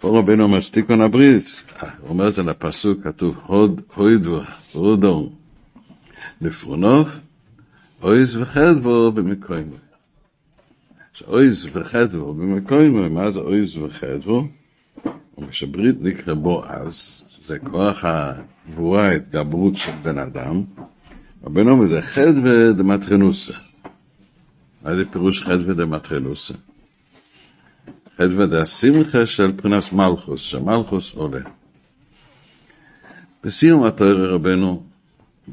פה רבנו אומר שתיקון הברית, הוא אומר את זה לפסוק, כתוב הוד, הויד והודו לפרונוב, אויז וחדבו במקוימו. אויז וחדבו במקוימו, מה זה אויז וחדבו? ושברית נקרא בו אז, זה כוח הגבורה, ההתגברות של בן אדם, רבנו אומר זה חדווה דמטרנוסה. מה זה פירוש חדווה דמטרנוסה? חדווה דהשמחה של פרינס מלכוס, שמלכוס עולה. בסיום התואר רבנו,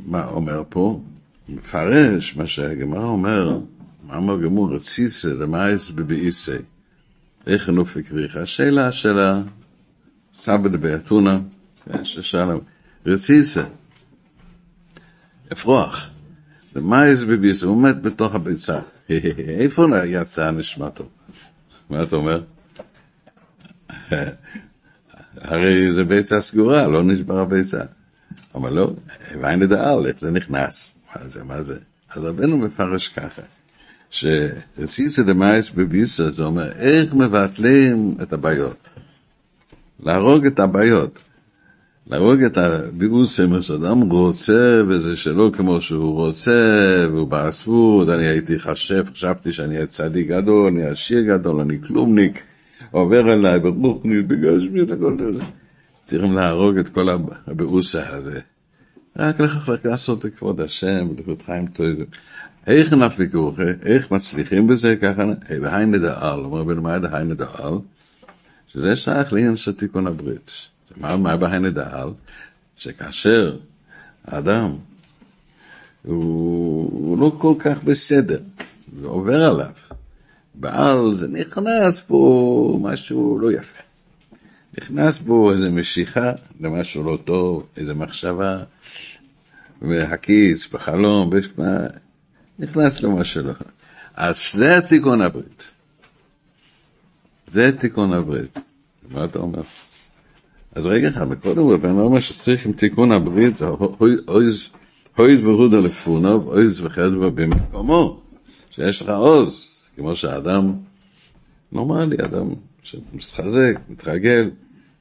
מה אומר פה? מפרש מה שהגמרא אומר, מאמר גמור רציסה למאייס בבאיסי. איך נופק ריחה? השאלה של הסבא דבאתונה, ששאלה, רציסה, אפרוח. למאייס בבאיסי, הוא מת בתוך הביצה. איפה יצא נשמתו? מה אתה אומר? הרי זה ביצה סגורה, לא נשבר הביצה. אבל לא, ואין לדעל, איך זה נכנס? מה זה, מה זה? אז רבנו מפרש ככה, שרציסא דמייס בביסה, זה אומר, איך מבטלים את הבעיות? להרוג את הבעיות. להרוג את הביאוסים, שאדם רוצה, וזה שלא כמו שהוא רוצה, והוא בעצבות, אני הייתי חשב, חשבתי שאני אהיה צדיק גדול, אני עשיר גדול, אני כלומניק, עובר אליי ברוחנית, בגשמיות, הכל זה. צריכים להרוג את כל הביאוסה הזה. רק לך לעשות את כבוד השם, ולכבוד חיים טובים. איך נפיקו, איך מצליחים בזה ככה, והי נדעל, אומר בן זה היי נדעל? שזה שייך לעניין של תיקון הברית. מה, בהי נדעל? שכאשר האדם הוא לא כל כך בסדר, זה עובר עליו, בעל זה נכנס פה משהו לא יפה. נכנס בו איזה משיכה למשהו לא טוב, איזה מחשבה, והכיס, בחלום, בשמה, נכנס לו משהו לא. אז זה תיקון הברית. זה תיקון הברית. מה אתה אומר? אז רגע אחד, קודם הוא אומר שצריך עם תיקון הברית, זה הויז ורודה לפונוב, הויז וחדווה במקומו, שיש לך עוז, כמו שאדם נורמלי, אדם שמתחזק, מתרגל,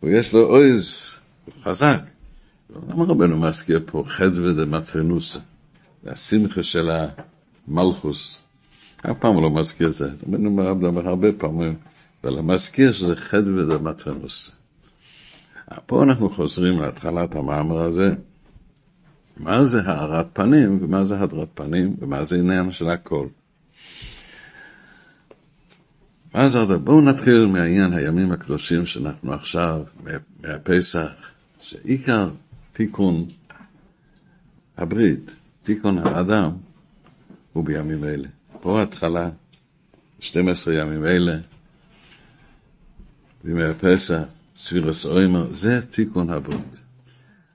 ויש לו עוז, חזק. למה רבנו מזכיר פה חדווה דמטרנוסה, והשמחה של המלכוס? אף פעם לא מזכיר את זה, רבנו מדבר הרבה פעמים, אבל מזכיר שזה חדווה דמטרנוסה. פה אנחנו חוזרים להתחלת המאמר הזה, מה זה הארת פנים, ומה זה הדרת פנים, ומה זה עניין של הכל. אז בואו נתחיל מהעניין הימים הקדושים שאנחנו עכשיו, מהפסח, שעיקר תיקון הברית, תיקון האדם, הוא בימים אלה. פה ההתחלה, 12 ימים אלה, בימי הפסח, ספירס אוימר, זה תיקון הברית.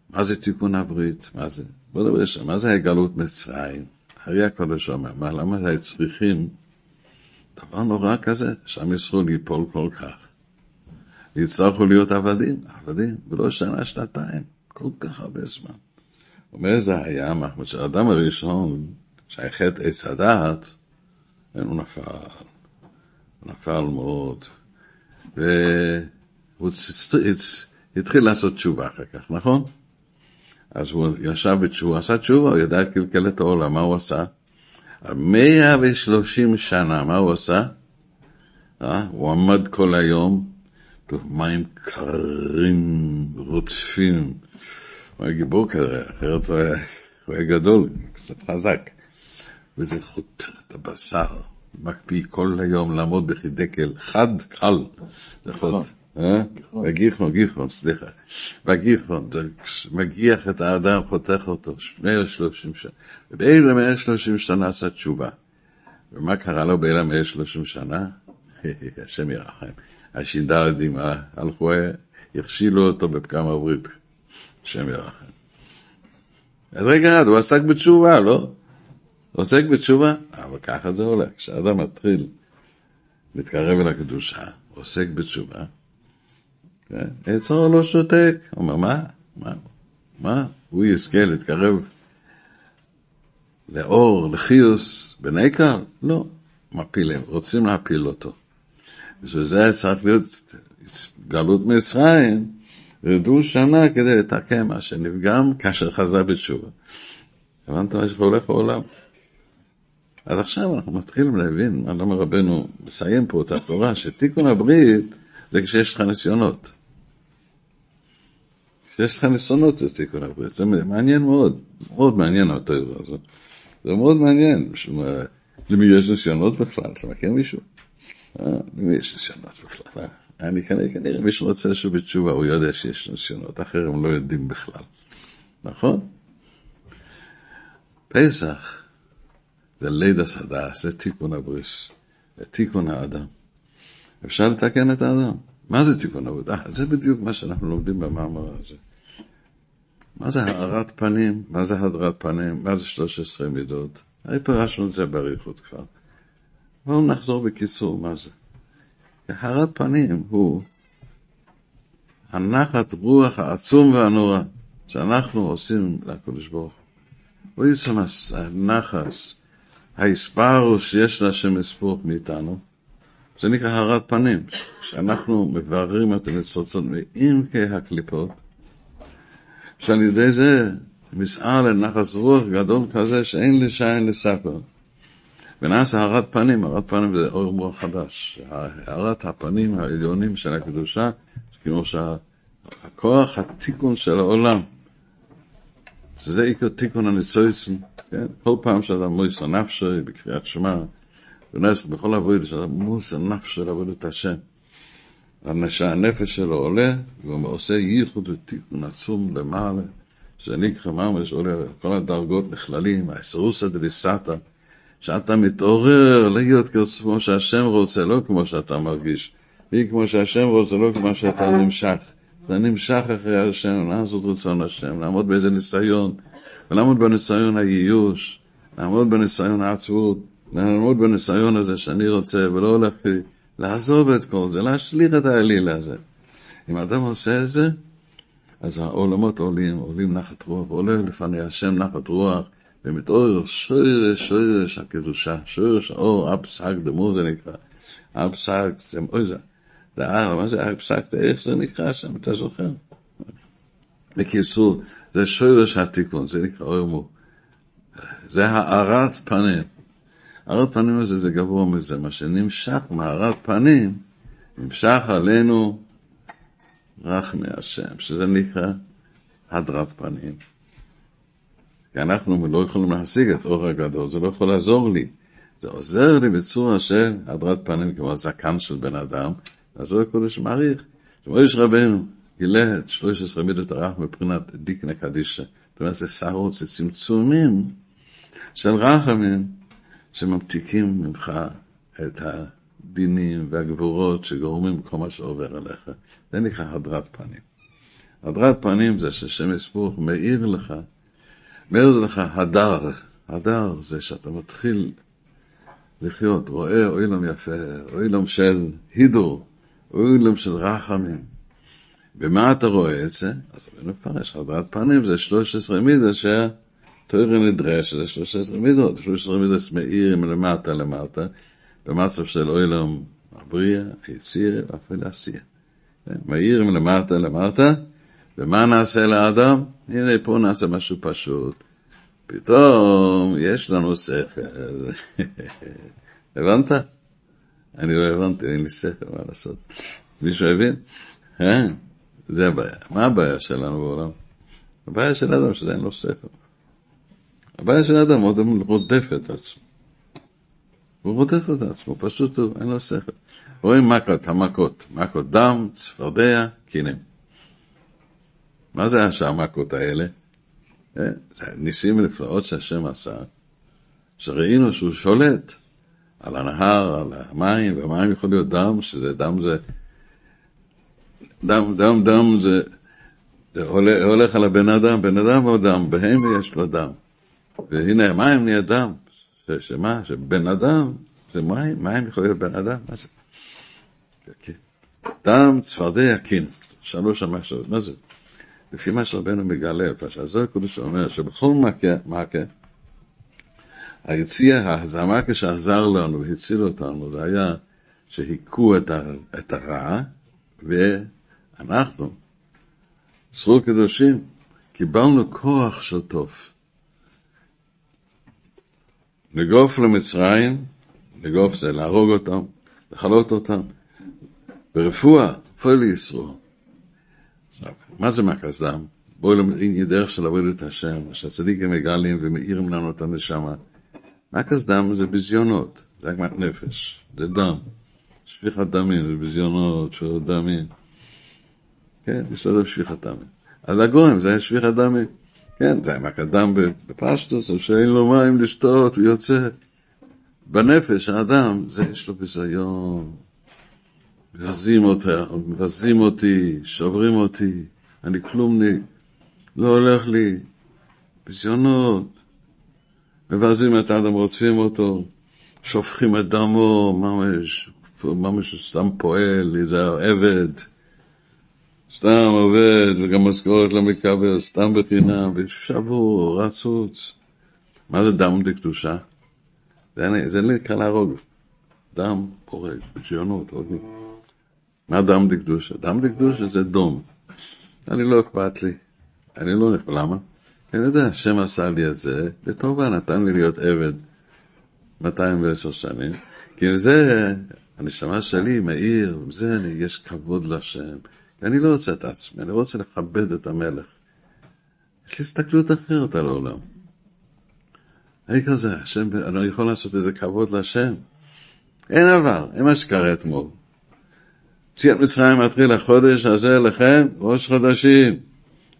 מה זה תיקון הברית? מה זה? בוא נדבר שם, מה זה הגלות מצרים? הרי הקודש אומר, מה, למה צריכים דבר נורא כזה, שעם ישראל ייפול כל כך. יצטרכו להיות עבדים, עבדים, ולא שנה, שנתיים, כל כך הרבה זמן. אומר זה היה, מחמוד, שהאדם הראשון, שהחטא עץ הדעת, הוא נפל, הוא נפל מאוד, והוא התחיל לעשות תשובה אחר כך, נכון? אז הוא ישב בתשובה, עשה תשובה, הוא ידע לקלקל את העולם, מה הוא עשה? מאה ושלושים שנה, מה הוא עשה? אה? הוא עמד כל היום במים קרים, רודפים. הוא היה גיבור כזה, אחרת הוא היה, הוא היה גדול, קצת חזק. וזה חותר את הבשר, מקפיא כל היום לעמוד בחידקל, חד, קל. זה חוט. בגיחון, גיחון, סליחה. בגיחון, מגיח את האדם, חותך אותו, 130 שנה. ובאלה 130 שנה עשה תשובה. ומה קרה לו באלה 130 שנה? השם ירחם. השינדרדים הלכו, הכשילו אותו בפגם הברית. השם ירחם. אז רגע הוא עסק בתשובה, לא? עוסק בתשובה, אבל ככה זה הולך. כשאדם מתחיל להתקרב אל הקדושה, עוסק בתשובה, עצור לא שותק. אומר, מה? מה? מה? הוא יזכה להתקרב לאור, לחיוס, בנקר? לא. מפילים, רוצים להפיל אותו. בשביל זה צריך להיות גלות מצרים, ירדו שנה כדי לתקן מה שנפגם כאשר חזר בתשובה. הבנת מה שהולך בעולם? אז עכשיו אנחנו מתחילים להבין, למה רבנו מסיים פה את התורה, שתיקון הברית זה כשיש לך ניסיונות. כשיש לך ניסיונות זה תיקון הברית, זה מעניין מאוד, מאוד מעניין התיאור הזאת. זה מאוד מעניין, למי יש ניסיונות בכלל, אתה מכיר מישהו? אה, למי יש ניסיונות בכלל? אה? אני כנראה, כנראה מי שרוצה לשוב בתשובה, הוא יודע שיש ניסיונות, אחרים לא יודעים בכלל. נכון? פסח זה לידה סדה, זה תיקון הבריס, זה תיקון האדם. אפשר לתקן את האדם. מה זה תיקון עבודה? זה בדיוק מה שאנחנו לומדים במאמר הזה. מה זה הארת פנים? מה זה הדרת פנים? מה זה 13 מידות? הרי פירשנו את זה באריכות כבר. בואו נחזור בקיצור מה זה. הארת פנים הוא הנחת רוח העצום והנורא שאנחנו עושים לקדוש ברוך הוא. הוא יצא הנחס, ההספרוס שיש להשם לספור מאיתנו, זה נקרא הארת פנים, שאנחנו מבררים את הניצוצות מעמקי הקליפות, שעל ידי זה מסער לנחס רוח גדול כזה שאין לשעין לספר. ונעשה הארת פנים, הארת פנים זה אור רוח חדש. הארת הפנים העליונים של הקדושה, כמו שהכוח התיקון של העולם. שזה עיקר תיקון הניסויסים, כן? כל פעם שאתה מויס הנפשי בקריאת שמע, ונסח בכל עבודה שאתה מויס הנפשי לעבוד את השם. הנפש שלו עולה, והוא עושה ייחוד ותיקון עצום למעלה, זה נקרא ממש עולה, כל הדרגות נכללים, האסרוסא דליסתא, שאתה מתעורר להיות כמו שהשם רוצה, לא כמו שאתה מרגיש. והיא כמו שהשם רוצה, לא כמו שאתה נמשך. אתה נמשך אחרי השם, לעשות רצון השם, לעמוד באיזה ניסיון, ולעמוד בניסיון הייאוש, לעמוד בניסיון העצבות, לעמוד בניסיון הזה שאני רוצה, ולא הולך לעזוב את כל זה, להשליך את האליל הזה. אם אדם עושה את זה, אז העולמות עולים, עולים נחת רוח, עולה לפני השם נחת רוח, ומתעורר שורש, שורש הקדושה, שורש האור, אבסק דמו זה נקרא, אבסק, זה מויזה, מה זה אבסק, איך זה נקרא שם, אתה זוכר? בקיצור, זה שורש התיקון, זה נקרא אור מו. זה הארת פנים. הארת פנים הזה זה גבוה מזה, מה שנמשך מהארת פנים, נמשך עלינו רחמי השם, שזה נקרא הדרת פנים. כי אנחנו לא יכולים להשיג את אור הגדול, זה לא יכול לעזור לי. זה עוזר לי בצורה של הדרת פנים כמו הזקן של בן אדם, אז זה הקודש מעריך. שמואש רבנו גילה את 13 מידות הרח מבחינת דיקנה קדישה. זאת אומרת, זה שערות, זה צמצומים של רחמים שממתיקים ממך את הדינים והגבורות שגורמים כל מה שעובר עליך. זה נקרא הדרת פנים. הדרת פנים זה ששם יספוך מאיר לך מאיר לך הדר, הדר זה שאתה מתחיל לחיות, רואה אוילם יפה, אוילם של הידור, אוילם של רחמים. ומה אתה רואה את זה? אז אני מפרש, הדרת פנים זה 13 מידות שהתואר נדרש, זה 13 מידות, 13 מידות מאיר מלמטה למטה, במצב של אוילם הבריאה, היציר, ואפילו עשייה. מאיר מלמטה למטה, ומה נעשה לאדם? הנה פה נעשה משהו פשוט. פתאום יש לנו שכל. הבנת? אני לא הבנתי, אין לי שכל, מה לעשות? מישהו הבין? אה? זה הבעיה. מה הבעיה שלנו בעולם? הבעיה של אדם שזה אין לו שכל. הבעיה של אדם, הוא רודף את עצמו. הוא רודף את עצמו, פשוט הוא, אין לו שכל. רואים מכות, המכות, מכות דם, צפרדע, קינים. מה זה המכות האלה? אה, ניסים ונפלאות שהשם עשה, שראינו שהוא שולט על הנהר, על המים, והמים יכול להיות דם, שזה דם זה... דם, דם, דם זה... זה הולך, על הבן אדם, בן אדם הוא דם, בהמה יש לו דם. והנה המים נהיה דם. ש, שמה? שבן אדם זה מים, מים יכול להיות בן אדם, מה זה? דם, צפרדע, קין. שלוש המשמעות, מה זה? לפי מה שרבנו מגלה, פרשת הקודש אומר שבכל מכה, מכה, היציאה, המכה שעזר לנו והציל אותנו, זה היה שהיכו את, ה, את הרע, ואנחנו, זכור קדושים, קיבלנו כוח של טוב. לגוף למצרים, לגוף זה להרוג אותם, לכלות אותם, ברפואה, פועל לישראל. מה זה מכס דם? בואו למדין דרך של עבוד את השם, שהצדיקים מגלים ומאירים לנו את הנשמה. מכס דם זה ביזיונות, זה עגמת נפש, זה דם. שפיכת דמים, זה ביזיונות, שפיכת דמים. כן, יש לו שפיכת דמים. אז הגויים זה שפיכת דמים. כן, זה מכת דם בפשטוס, או שאין לו מים לשתות, הוא יוצא. בנפש האדם, זה יש לו ביזיון. מבזים אותה, מבזים אותי, שוברים אותי, אני כלומניק, לא הולך לי, ביזיונות. מבזים את האדם, רודפים אותו, שופכים את דמו, ממש, ממש סתם פועל, איזה עבד, סתם עובד, וגם משכורת לא מקבל, סתם בחינם, ושבור, רצוץ. מה זה דם דקדושה? זה, זה נקרא להרוג. דם פורג, ציונות, הורגים. מה דם דקדושה? דם דקדושה זה דום. אני לא אכפת לי. אני לא נכנס, למה? אני יודע, השם עשה לי את זה, וטובה נתן לי להיות עבד 210 שנים, כי זה, הנשמה שלי מאיר, וזה, אני, יש כבוד להשם. אני לא רוצה את עצמי, אני רוצה לכבד את המלך. יש לי הסתכלות אחרת על העולם. היי כזה, השם, אני יכול לעשות איזה כבוד להשם. אין עבר, אין מה שקרה אתמול. ציאת מצרים מתחיל החודש הזה לכם, ראש חודשים.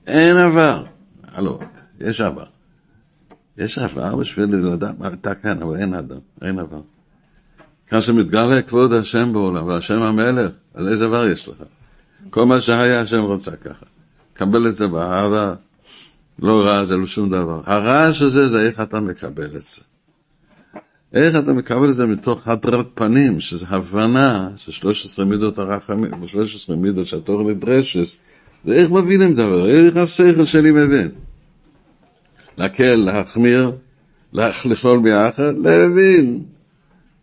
אין עבר. הלו, יש עבר. יש עבר בשביל מה אתה כאן, אבל אין אדם, אין עבר. כאן שמתגלה כבוד השם בעולם, והשם המלך, על איזה עבר יש לך? כל מה שהיה השם רוצה ככה. קבל את זה באהבה, לא רע זה לא שום דבר. הרעש הזה זה איך אתה מקבל את זה. איך אתה מקבל את זה מתוך הדרת פנים, שזה הבנה של 13 מידות הרחמים, 13 מידות שהתור נדרשת, ואיך מבינים דבר, איך השכל שלי מבין. להקל, להחמיר, לכלול ביחד, להבין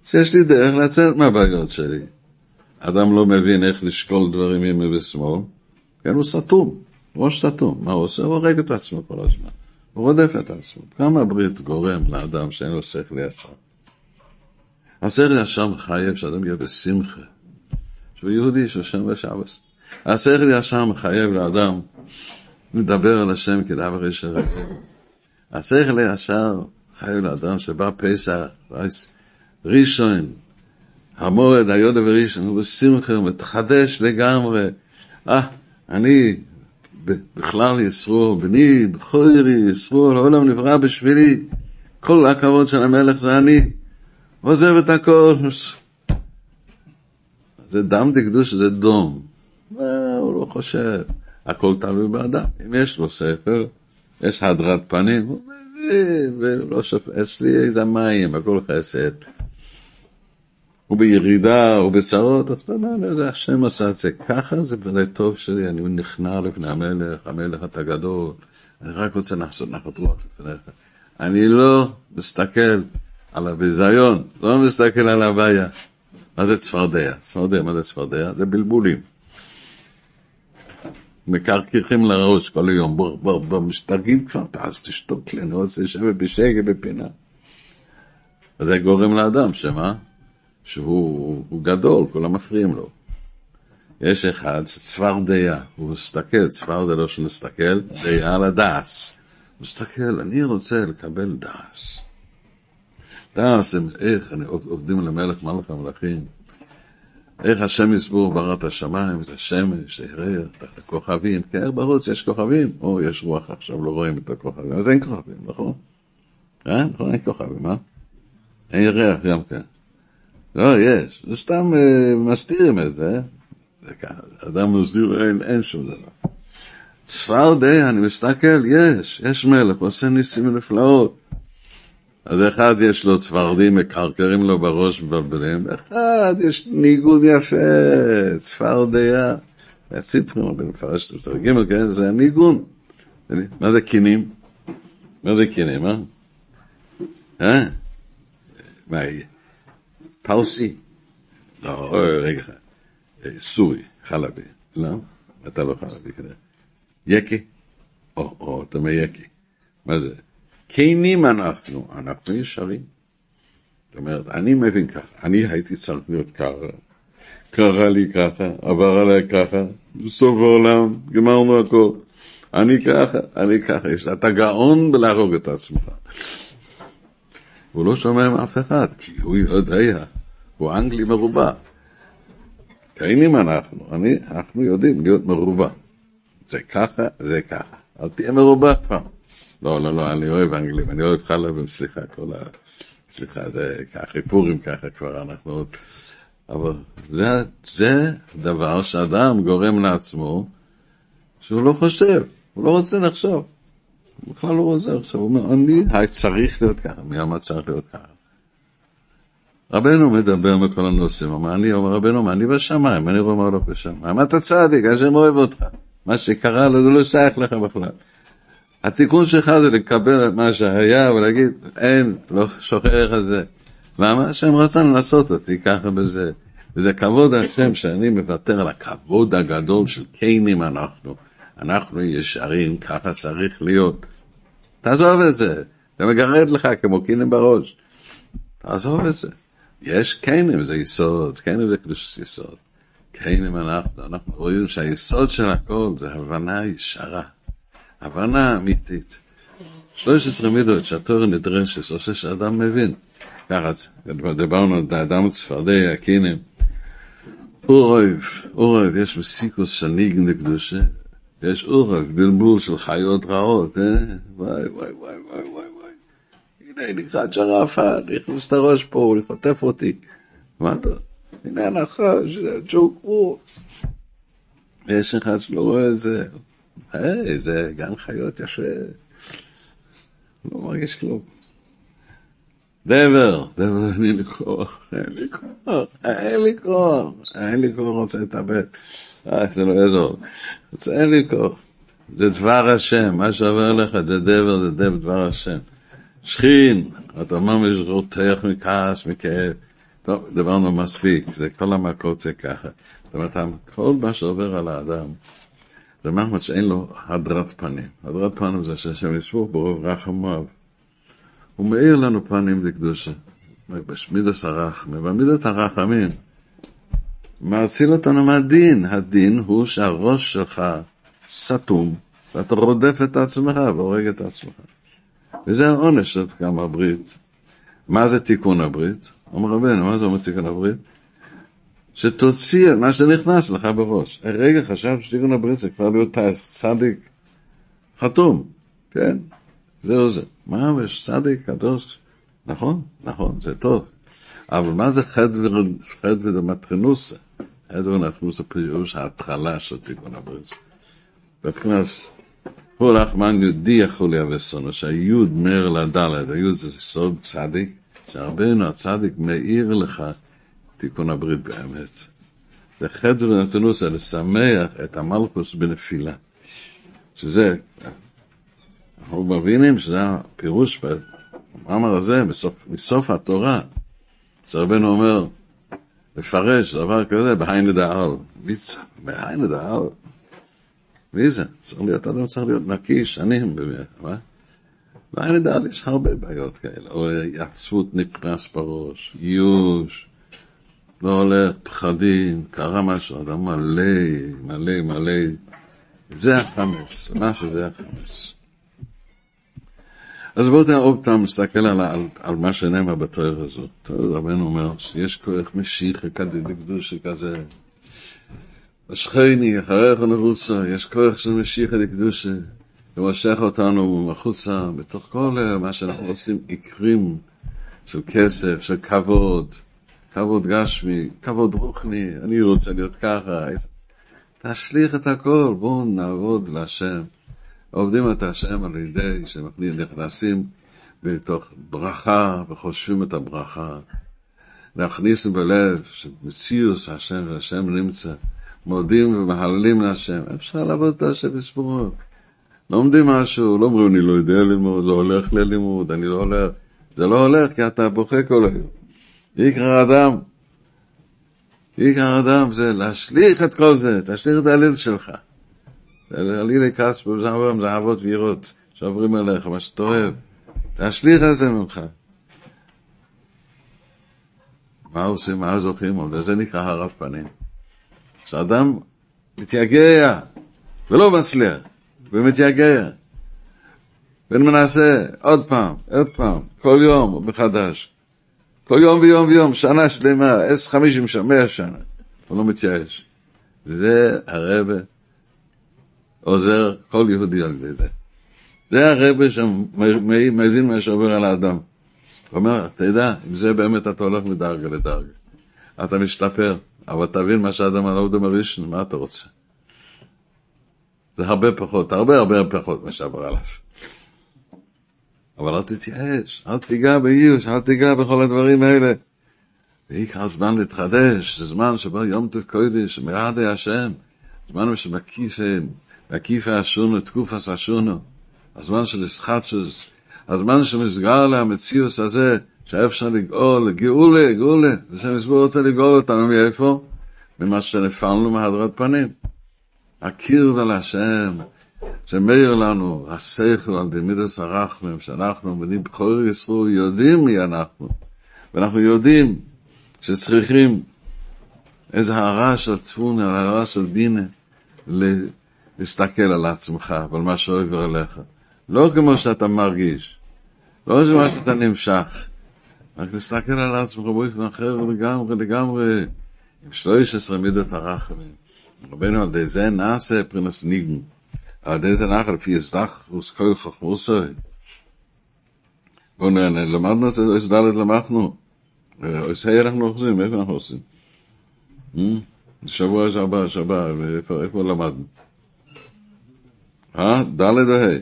שיש לי דרך לצאת מהבעיות שלי. אדם לא מבין איך לשקול דברים ימין ושמאל, כן, הוא סתום, ראש סתום. מה הוא עושה? הוא הורג את עצמו כל הזמן. הוא רודף את עצמו. כמה ברית גורם לאדם שאין לו שכל ישר? השכל ישר מחייב שאדם יהיה בשמחה. שהוא יהודי שושם בשבס. השכל ישר מחייב לאדם לדבר על השם כדבר הרגל. השכל ישר חייב לאדם שבא פסח, ראשון, המורד, היודה וראשון, הוא בשמחה, מתחדש לגמרי. אה, אני בכלל ישרור, בני, בכורי ישרור, העולם נברא בשבילי. כל הכבוד של המלך זה אני. עוזב את הכל. זה דם דקדוש, זה דום. הוא לא חושב. הכל תלוי באדם. אם יש לו ספר, יש הדרת פנים, הוא מבין, ולא שופט. אצלי זה מים, הכל חסד. הוא בירידה, הוא בצרות, אז אתה אומר, אני יודע, השם עשה את זה ככה, זה באמת טוב שלי, אני נכנע לפני המלך, המלך אתה גדול, אני רק רוצה לעשות נחת רוח לפניך. אני לא מסתכל על הביזיון, לא מסתכל על הבעיה. מה זה צפרדע? צפרדע, מה זה צפרדע? זה בלבולים. מקרקחים לראש כל היום, בוא, בוא, בוא, משתגעים כבר, אז תשתוק לי, אני רוצה לשבת בשקט בפינה. אז זה גורם לאדם, שמה? שהוא גדול, כולם מפריעים לו. יש אחד שצפרדע, הוא מסתכל, צפרדע לא שנסתכל, דעה על הדס. הוא מסתכל, אני רוצה לקבל דס. דס, איך, אני עובדים למלך מלך המלכים. איך השם יסבור ברא את השמיים, את השמש, הירר, את הכוכבים, כן, בחוץ יש כוכבים, או יש רוח עכשיו, לא רואים את הכוכבים, אז אין כוכבים, נכון? אה? נכון, אין כוכבים, אה? אין ירח גם כן. לא, יש, זה סתם uh, מסתירים את זה, אדם מסדיר, אין, אין שום דבר. צפרדע, אני מסתכל, יש, יש מלך, עושה ניסים ונפלאות. אז אחד יש לו צפרדים, מקרקרים לו בראש מבלבלים, אחד יש ניגוד יפה, צפרדע. הציפרים, אני מפרש את זה, ג' כן, זה ניגון. מה זה קינים? מה זה קינים, אה? אה? מה יהיה? פרסי? לא, רגע, סורי, חלבי. לא, אתה לא חלבי כנראה. יקי? או, או, אתה מיקי. מה זה? כנים אנחנו, אנחנו ישרים. זאת אומרת, אני מבין ככה, אני הייתי צריך להיות ככה, קרה לי ככה, עבר עליי ככה, סוף העולם, גמרנו הכל. אני ככה, אני ככה, אתה גאון בלהרוג את עצמך. הוא לא שומע מאף אחד, כי הוא יודע, הוא אנגלי מרובע. קיימים אנחנו, אני, אנחנו יודעים להיות מרובע. זה ככה, זה ככה. אל תהיה מרובע כבר. לא, לא, לא, אני אוהב אנגלים, אני אוהב חלבים, סליחה, כל ה... סליחה, זה ככה, פורים ככה כבר, אנחנו... אבל זה, זה דבר שאדם גורם לעצמו שהוא לא חושב, הוא לא רוצה לחשוב. הוא בכלל לא רוצה לחשוב, הוא אומר, אני צריך להיות ככה, מי אמר צריך להיות ככה? רבנו מדבר מכל הנושאים, אומר, אני אומר, רבנו, אני בשמיים, אני אומר לו בשמיים, אתה צדיק, השם אוהב אותך. מה שקרה לו זה לא שייך לך בכלל. התיקון שלך זה לקבל את מה שהיה ולהגיד, אין, לא שוכח את זה. למה? השם רצה לעשות אותי ככה בזה. וזה כבוד השם שאני מוותר על הכבוד הגדול של קיינים אנחנו. אנחנו ישרים, ככה צריך להיות. תעזוב את זה, זה מגרד לך כמו קינים בראש. תעזוב את זה. יש קיינים, זה יסוד, קיינים זה קדוש יסוד. קיינים אנחנו, אנחנו רואים שהיסוד של הכל זה הבנה ישרה. הבנה אמיתית. 13 מידות שהתור נדרשת, עושה שאדם מבין. ככה, דיברנו על האדם צפרדע, הקינים. אורייב, אורייב, יש מסיקוס של ניגן לקדושה, יש אורייב, בלבול של חיות רעות, אה? וואי, וואי, וואי, וואי. הנה, נכחד שרפה, נכנס את הראש פה, הוא חוטף אותי. מה אתה? הנה הנחש, זה ג'וק וור. יש אחד שלא רואה את זה, היי, זה גן חיות יפה. לא מרגיש כלום. דבר, דבר, אין לי כוח, אין לי כוח, אין לי כוח, אין לי כוח, רוצה להתאבד. אה, זה לא יעזור. אין לי כוח. זה דבר השם, מה שעובר לך זה דבר, זה דבר השם. שכין, אתה ממש רותח מכעס, מכאב. טוב, דיברנו מספיק, זה כל המכות זה ככה. זאת אומרת, כל מה שעובר על האדם, זה מחמד שאין לו הדרת פנים. הדרת פנים זה שהשם ישבור ברוב רחמיו. הוא מאיר לנו פנים לקדושה. במידת הרחמים, במידת הרחמים. מאציל אותנו מהדין. הדין הוא שהראש שלך סתום, ואתה רודף את עצמך והורג את עצמך. וזה העונש של פגם הברית. מה זה תיקון הברית? אומר רבנו, מה זה אומר תיקון הברית? שתוציא את מה שנכנס לך בראש. הרגע חשב שתיקון הברית זה כבר להיות צדיק חתום, כן? זהו זה. מה יש צדיק קדוש? נכון, נכון, זה טוב. אבל מה זה חדווה דמטרנוסה? חדווה דמטרנוסה פירוש ההתחלה של תיקון הברית. מבחינת כל רחמן יהודי יכול להווה סונו, שהיוד מאיר לדלת, היוד זה סוד צדיק, שהרבנו הצדיק מאיר לך תיקון הברית באמת. זה חדר ונתנוס, זה לשמח את המלכוס בנפילה. שזה, אנחנו מבינים שזה הפירוש במאמר הזה, בסוף, מסוף התורה. אז רבנו אומר, לפרש דבר כזה בהיין לדעל. בהיין לדעל. מי זה? צריך להיות, אדם צריך להיות נקי שנים, מה? בהיין לדעל יש הרבה בעיות כאלה. או עצבות נפרס בראש, ייאוש. לא הולך, פחדים, קרה משהו, אדם מלא, מלא, מלא. זה החמץ, מה שזה החמץ. אז בואו תראה עוד פעם, נסתכל על, על, על מה שנאמר בתואר. תואר רבנו אומר שיש כוח משיחה כזה, דקדושה כזה. השכני, אחריך נרוצה, יש כוח של משיחה דקדושה. הוא מושך אותנו מחוצה, בתוך כל מה שאנחנו עושים, עקרים של כסף, של כבוד. כבוד גשמי, כבוד רוחני, אני רוצה להיות ככה. תשליך את הכל, בואו נעבוד להשם. עובדים את השם על ידי שנכנסים בתוך ברכה וחושבים את הברכה. להכניס בלב שמציאוס השם והשם נמצא. מודים ומהללים להשם. אפשר לעבוד את השם בספורות. לומדים משהו, לא אומרים, אני לא יודע ללמוד, לא הולך ללימוד, אני לא הולך. זה לא הולך כי אתה בוכה כל היום. יקרא אדם, עיקר אדם זה להשליך את כל זה, תשליך את הליל שלך. עלילי כספו, זה אבות וירות שעוברים אליך, מה שאתה אוהב. תשליך את זה ממך. מה עושים, מה זוכים, וזה נקרא הרת פנים. כשאדם מתייגע ולא מצליח, ומתייגע, ומנסה עוד פעם, עוד פעם, כל יום מחדש, כל יום ויום ויום, שנה שלמה, עשר, חמישים שנה, מאה שנה, הוא לא מתייאש. זה הרבה עוזר כל יהודי על ידי זה. זה הרבה שמבין מה שעובר על האדם. הוא אומר, תדע, אם זה באמת אתה הולך מדרגה לדרגה. אתה משתפר, אבל תבין מה שאדם על אודם הראשון, מה אתה רוצה? זה הרבה פחות, הרבה הרבה פחות מה שעבר עליו. אבל אל תתייאש, אל תיגע באיוש, אל תיגע בכל הדברים האלה. ועיקר הזמן להתחדש, זה זמן שבו יום טוב קודש, מרעדי השם, זמן שמקיף מקיף האשונו, תקופס אשונו, הזמן של ישחטשוס, הזמן שמסגר למציאוס הזה, שאפשר לגאול, גאולה, גאולה, ושהמסבור רוצה לגאול אותנו מאיפה? ממה שנפלנו מהדרת פנים. הכיר ולהשם, שמאיר לנו השכל על דמידוס הרחמים, שאנחנו בנים בכור ישראל יודעים מי אנחנו, ואנחנו יודעים שצריכים איזה הערה של צפון, הערה של בינה, להסתכל על עצמך ועל מה שעובר אליך. לא כמו שאתה מרגיש, לא כמו שאתה נמשך, רק להסתכל על עצמך באופן אחר לגמרי, לגמרי, עם שלוש עשרה מידות הרחמים. רבנו על די זה נעשה פרינס ניגן. על די זה נחל לפי אסדח וסקוי חכמוסוי. בואו נראה, למדנו את זה, איזה דלת למדנו. איזה ה' אנחנו עושים, איפה אנחנו עושים? שבוע הבא, שבוע, איפה למדנו? אה? דלת או ה'?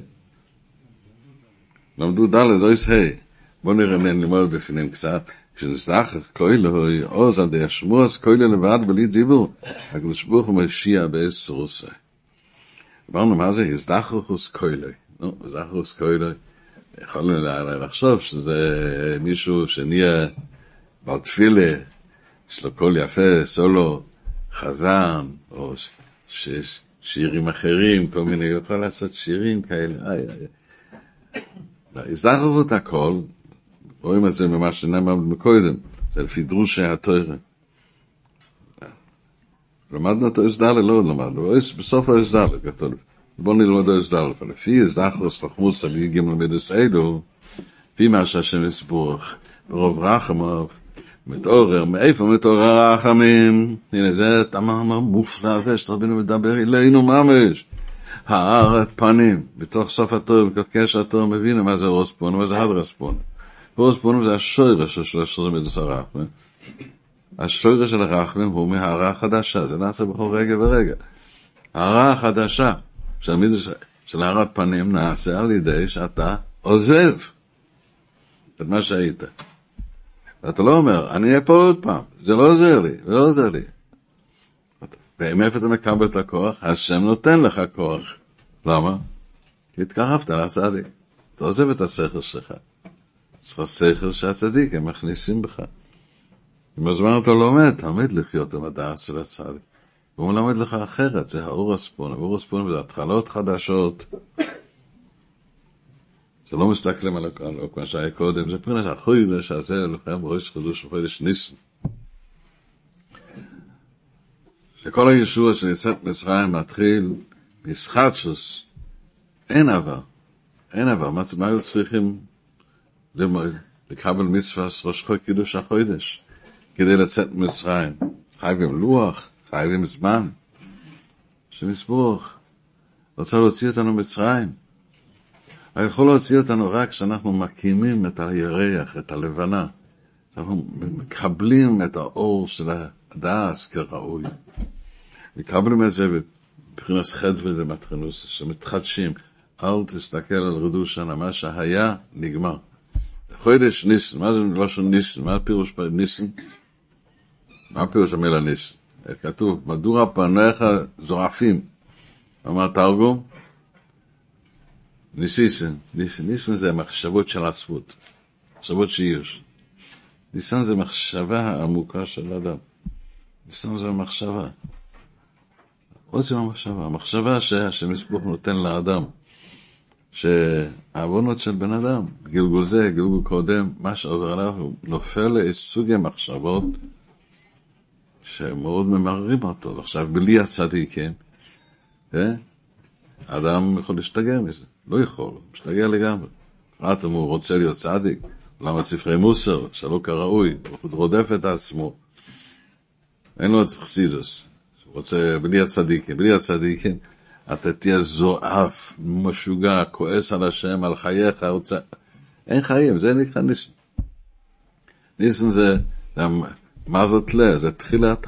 למדו דלת, זו איזה ה'. בואו נראה, נלמד בפנים קצת. כשזכך כוילוי, עוז עד ישמוס כוילוי לבד בלי דיבור, הקדוש ברוך הוא משיע בעשר עושה. אמרנו מה זה הזדחרוס כוילוי, נו, הזדחרוס כוילוי, יכולנו לחשוב שזה מישהו שנהיה בעל תפילה, יש לו קול יפה, סולו, חזן, או שירים אחרים, כל מיני, יכול לעשות שירים כאלה, איי איי. הזדחרות הכל, רואים את זה ממה שנאמר מקודם, זה לפי דרושי התוירה. למדנו את האסדל, לא למדנו, בסוף האסדל כתוב, בואו נלמד האסדל, לפי אסדחרוס לחמוס על יגים למדס אלו, לפי מה שהשם יסבורך, ברוב רחמיו, מתעורר, מאיפה מתעורר הרחמים? הנה זה תמר מופלא הזה שרבינו מדבר אלינו ממש. הארת פנים, בתוך סוף התור, בקשר התור מבינו מה זה רוספון, מה זה הדרספון. פורס פונים זה השוירש של עשרים מידס הרחמים. השוירש של הרחמים הוא מהערה החדשה, זה נעשה בכל רגע ורגע. הערה החדשה של מידס, של הערת פנים נעשה על ידי שאתה עוזב את מה שהיית. ואתה לא אומר, אני אהיה פה עוד פעם, זה לא עוזר לי, זה לא עוזר לי. ומאיפה אתה מקבל את הכוח? השם נותן לך כוח. למה? כי התקרבת לצדיק. אתה עוזב את השכל שלך. יש לך שכל שהצדיקים מכניסים בך. עם הזמן אתה לומד, תמיד לחיות עם הדעת של הצדיק. והוא מלמד לך אחרת, זה האור הספון, האור הספון זה התחלות חדשות. שלא מסתכלים על מה שהיה קודם, זה פרנס החוידש הזה, לכם ראש חידוש וחודש ניסן. שכל הישוע של יצאת מצרים מתחיל מסחטשוס, אין עבר, אין עבר, מה היו צריכים לקבל מצווה ראש קידוש החוידש, כדי לצאת ממצרים. חייבים לוח, חייבים זמן. שמסבוך, רצה להוציא אותנו ממצרים. הוא יכול להוציא אותנו רק כשאנחנו מקימים את הירח, את הלבנה. אנחנו מקבלים את האור של הדס כראוי. מקבלים את זה מבחינת חדווה למטרנוס, שמתחדשים. אל תסתכל על רדושנה, מה שהיה, נגמר. חודש ניסן, מה זה לשון ניסן? מה הפירוש ניסן? מה הפירוש המילה ניסן? כתוב, מדוע פניך זועפים? מה התרגום? ניסיסן, ניסן, ניסן זה מחשבות של עצבות, מחשבות שיש. ניסן זה מחשבה העמוקה של אדם. ניסיון זה המחשבה. עוצם המחשבה, המחשבה שהשם יסבוך נותן לאדם, שהעוונות של בן אדם, גלגול זה, גלגול קודם, מה שעובר עליו, הוא נופל לסוגי מחשבות שמאוד ממררים אותו. ועכשיו, בלי הצדיקים, אה? אדם יכול להשתגע מזה, לא יכול, משתגע לגמרי. בפרט אם הוא רוצה להיות צדיק, למה ספרי מוסר, שלא כראוי, הוא רודף את עצמו. אין לו את חסידוס, הוא רוצה בלי הצדיקים, בלי הצדיקים, אתה תהיה זועף, משוגע, כועס על השם, על חייך, רוצה... אין חיים, זה נקרא ניסן. ניסן זה, מה זאת לה? זה תחילת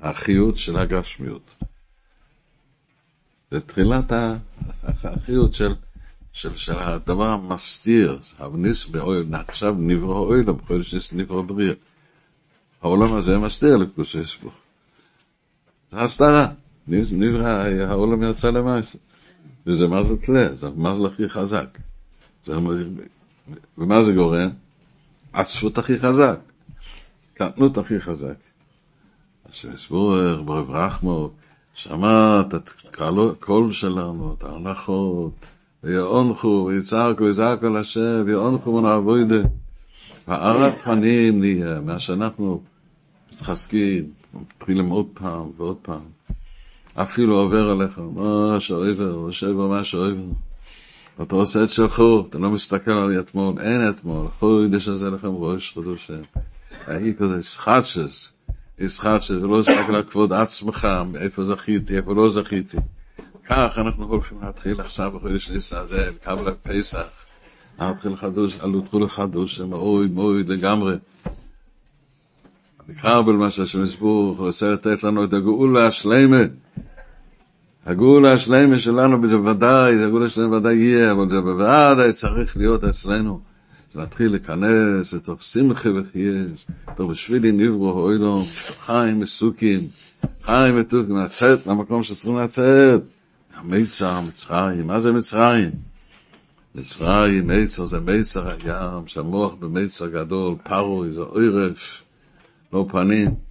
החיות של הגשמיות. זה תחילת החיות של, של, של הדבר המסתיר, הניס באויל, עכשיו נברא אוילם, חודש ניס נברא בריאה. העולם הזה מסתיר לקדושי סבוך. זה הסתרה. נברא, העולם יצא למעשה. וזה מה זה תלה, זה מה זה הכי חזק. זה, ומה זה גורם? עצפות הכי חזק. קטנות הכי חזק. השם יסבור, ברב רחמו, שמע את הקול שלנו, את ההנחות, ויעונחו, ויצעקו, על השם, ויעונחו ונעבודה. הארת פנים נהיה, מה שאנחנו מתחזקים, מתחילים עוד פעם ועוד פעם. אפילו עובר עליך, מה שעובר, יושב במה שעובר. אתה עושה את שלך, אתה לא מסתכל על אתמול, אין אתמול, חודש הזה לכם ראש חודשים. ההיא כזה ישחטשס, ישחטשס, ולא תסתכל על כבוד עצמך, איפה זכיתי, איפה לא זכיתי. כך אנחנו הולכים להתחיל עכשיו בחודש ניסה הזה, לקבל פסח. להתחיל חדוש, עלותכו לחדוש, מאוד מאוד לגמרי. נקרא בלמה שהשם יסבור, רוצה לתת לנו את הגאולה השלמה. הגאולה השלמה שלנו, זה ודאי, הגאולה השלמה ודאי יהיה, אבל זה בוודאי צריך להיות אצלנו. להתחיל להיכנס לתוך שמחה וחייס, תוך בשבילי נברו אוילום, חיים מסוקים, חיים מתוקים, לצאת למקום שצריכים לצאת. המיצר, מצרים, מה זה מצרים? מצרים, מיצר זה מיצר הים, שהמוח במיצר גדול, פרוי זה עורף, לא פנים.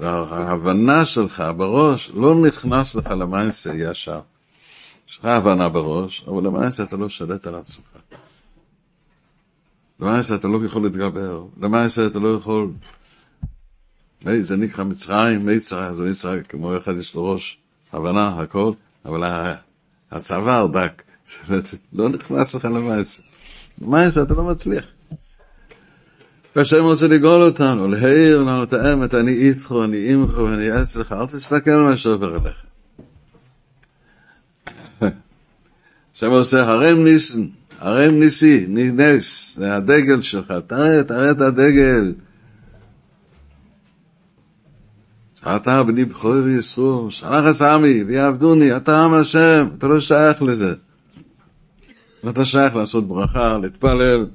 וההבנה שלך בראש לא נכנס לך למעשה ישר. יש לך הבנה בראש, אבל למעשה אתה לא שולט על עצמך. למעשה אתה לא יכול להתגבר, למעשה אתה לא יכול... זה נקרא מצרים, מיצר, זה מצרים, כמו אחד יש לו ראש, הבנה, הכל, אבל הצוואר דק, לא נכנס לך למעשה. למעשה אתה לא מצליח. והשם רוצה לגאול אותנו, להעיר לנו את האמת, אני איתכו, אני אימכו, אני אצלך, אל תסתכל על מה שעובר אליך. השם עושה הרם ניסן, הרם ניסי, נס, זה הדגל שלך, תראה, תראה את הדגל. אתה בני בכור ישרו, שלח את עמי ויעבדוני, אתה עם השם, אתה לא שייך לזה. אתה שייך לעשות ברכה, להתפלל,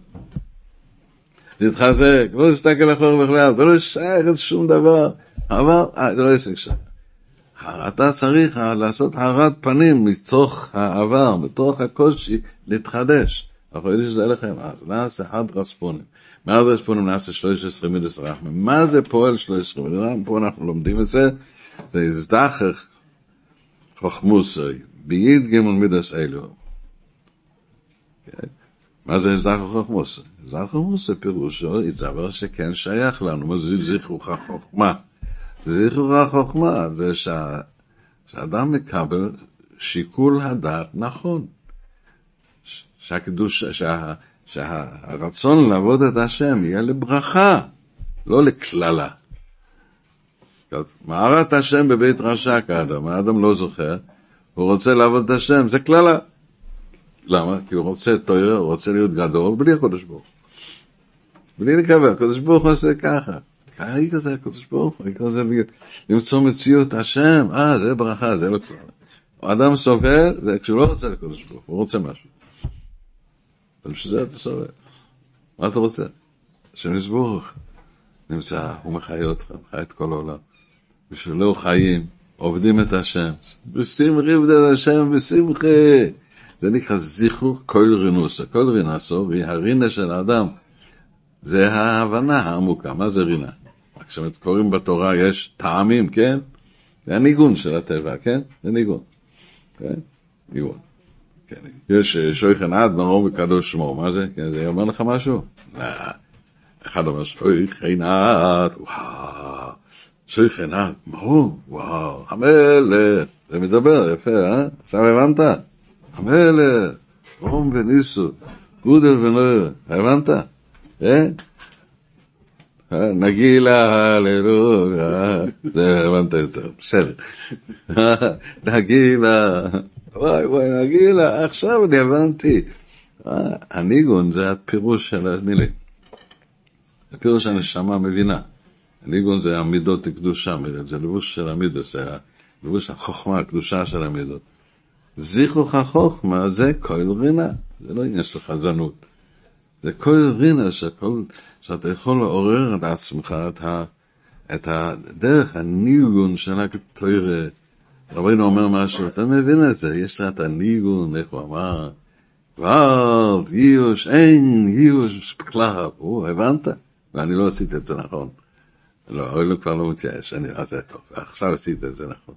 להתחזק, לא להסתכל אחורה בכלל, אתה לא שייך לשום דבר, אבל אה, זה לא עסק שם. אתה צריך לעשות הארת פנים מתוך העבר, מתוך הקושי, להתחדש. אנחנו יודעים שזה לכם, אז נעשה חד רספונים. מה זה רספונים נעשה 13 מידס רחמם? מה זה פועל 13 מידס רחמם? פה אנחנו לומדים את זה, זה הזדחך חוכמוסי, ביד גימל מידס אלו. מה זה הזדחך חוכמוסי? הזדחך חוכמוסי פירושו, יצבר שכן שייך לנו, מה זה זכרוך חוכמה? זכרוך החוכמה זה שה, שאדם מקבל שיקול הדעת נכון. שהקדוש, שה, שהרצון לעבוד את השם יהיה לברכה, לא לקללה. מערת השם בבית רשע כאדם, האדם לא זוכר, הוא רוצה לעבוד את השם, זה קללה. למה? כי הוא רוצה תויר, הוא רוצה להיות גדול, בלי הקדוש ברוך בלי לקבל, הקדוש ברוך הוא עושה ככה. קראי כזה הקדוש ברוך הוא, כזה למצוא מציאות השם, אה, זה ברכה, זה לא כלל. אדם סובל, זה כשהוא לא רוצה לקדוש ברוך הוא רוצה משהו. ובשביל זה אתה סובל. מה אתה רוצה? השם יסבורך. נמצא, הוא מחיה אותך, מחיה את כל העולם. בשבילו חיים, עובדים את השם. בשמחי עבדי את השם, בשמחי. זה נקרא זיכרוך כל רינוסה. כל רינוסו, והרינה של האדם, זה ההבנה העמוקה. מה זה רינה? כשקוראים בתורה יש טעמים, כן? זה הניגון של הטבע, כן? זה ניגון. כן? ניגון. כן. יש אה, שויכן עד מרום וקדוש שמו, מה זה? כן, זה אומר לך משהו? לא. אחד אומר שויכן עד, וואו, שויכן עד, מרום, וואו, המלך, זה מדבר, יפה, אה? עכשיו הבנת? המלך, מרום וניסו, גודל ונוער, הבנת? אה? נגילה, הללויה, זה הבנת יותר, בסדר. נגילה, וואי וואי, נגילה, עכשיו אני הבנתי. הניגון זה הפירוש של המילים. הפירוש הנשמה מבינה. הניגון זה המידות קדושה, זה לבוש של המידות, זה לבוש החוכמה, הקדושה של המידות. זיכרוך החוכמה זה כל רינה, זה לא עניין של חזנות. זה כל רינה שכל, שאתה יכול לעורר את עצמך, את, ה, את הדרך הניגון של התוירה. רבינו אומר משהו, אתה מבין את זה, יש את הניגון, איך הוא אמר, וואלד, ייאוש, אין ייאוש בכלל, הוא, הבנת? ואני לא עשיתי את זה נכון. לא, אוי כבר לא מתייאש, אני, אז זה טוב, עכשיו עשית את זה נכון.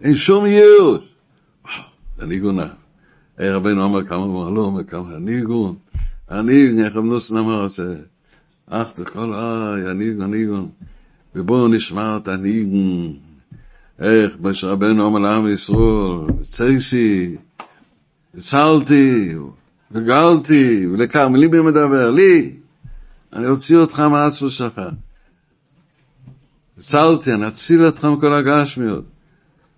אין שום ייאוש. וואו, זה ניגון. רבינו אומר כמה, אמר, לא כמה, הניגון. הניגון, איך אמנוסן אמר, זה, אך זה כל איי, הניגון, הניגון. ובואו נשמע את הניגון. איך משה רבנו אומר לעם ישראל, צייסי, הצלתי, וגלתי, ולכמה ליבי מדבר, לי, אני אוציא אותך מהעצמות שלך. הצלתי, אני אציל אותך מכל הגשמיות.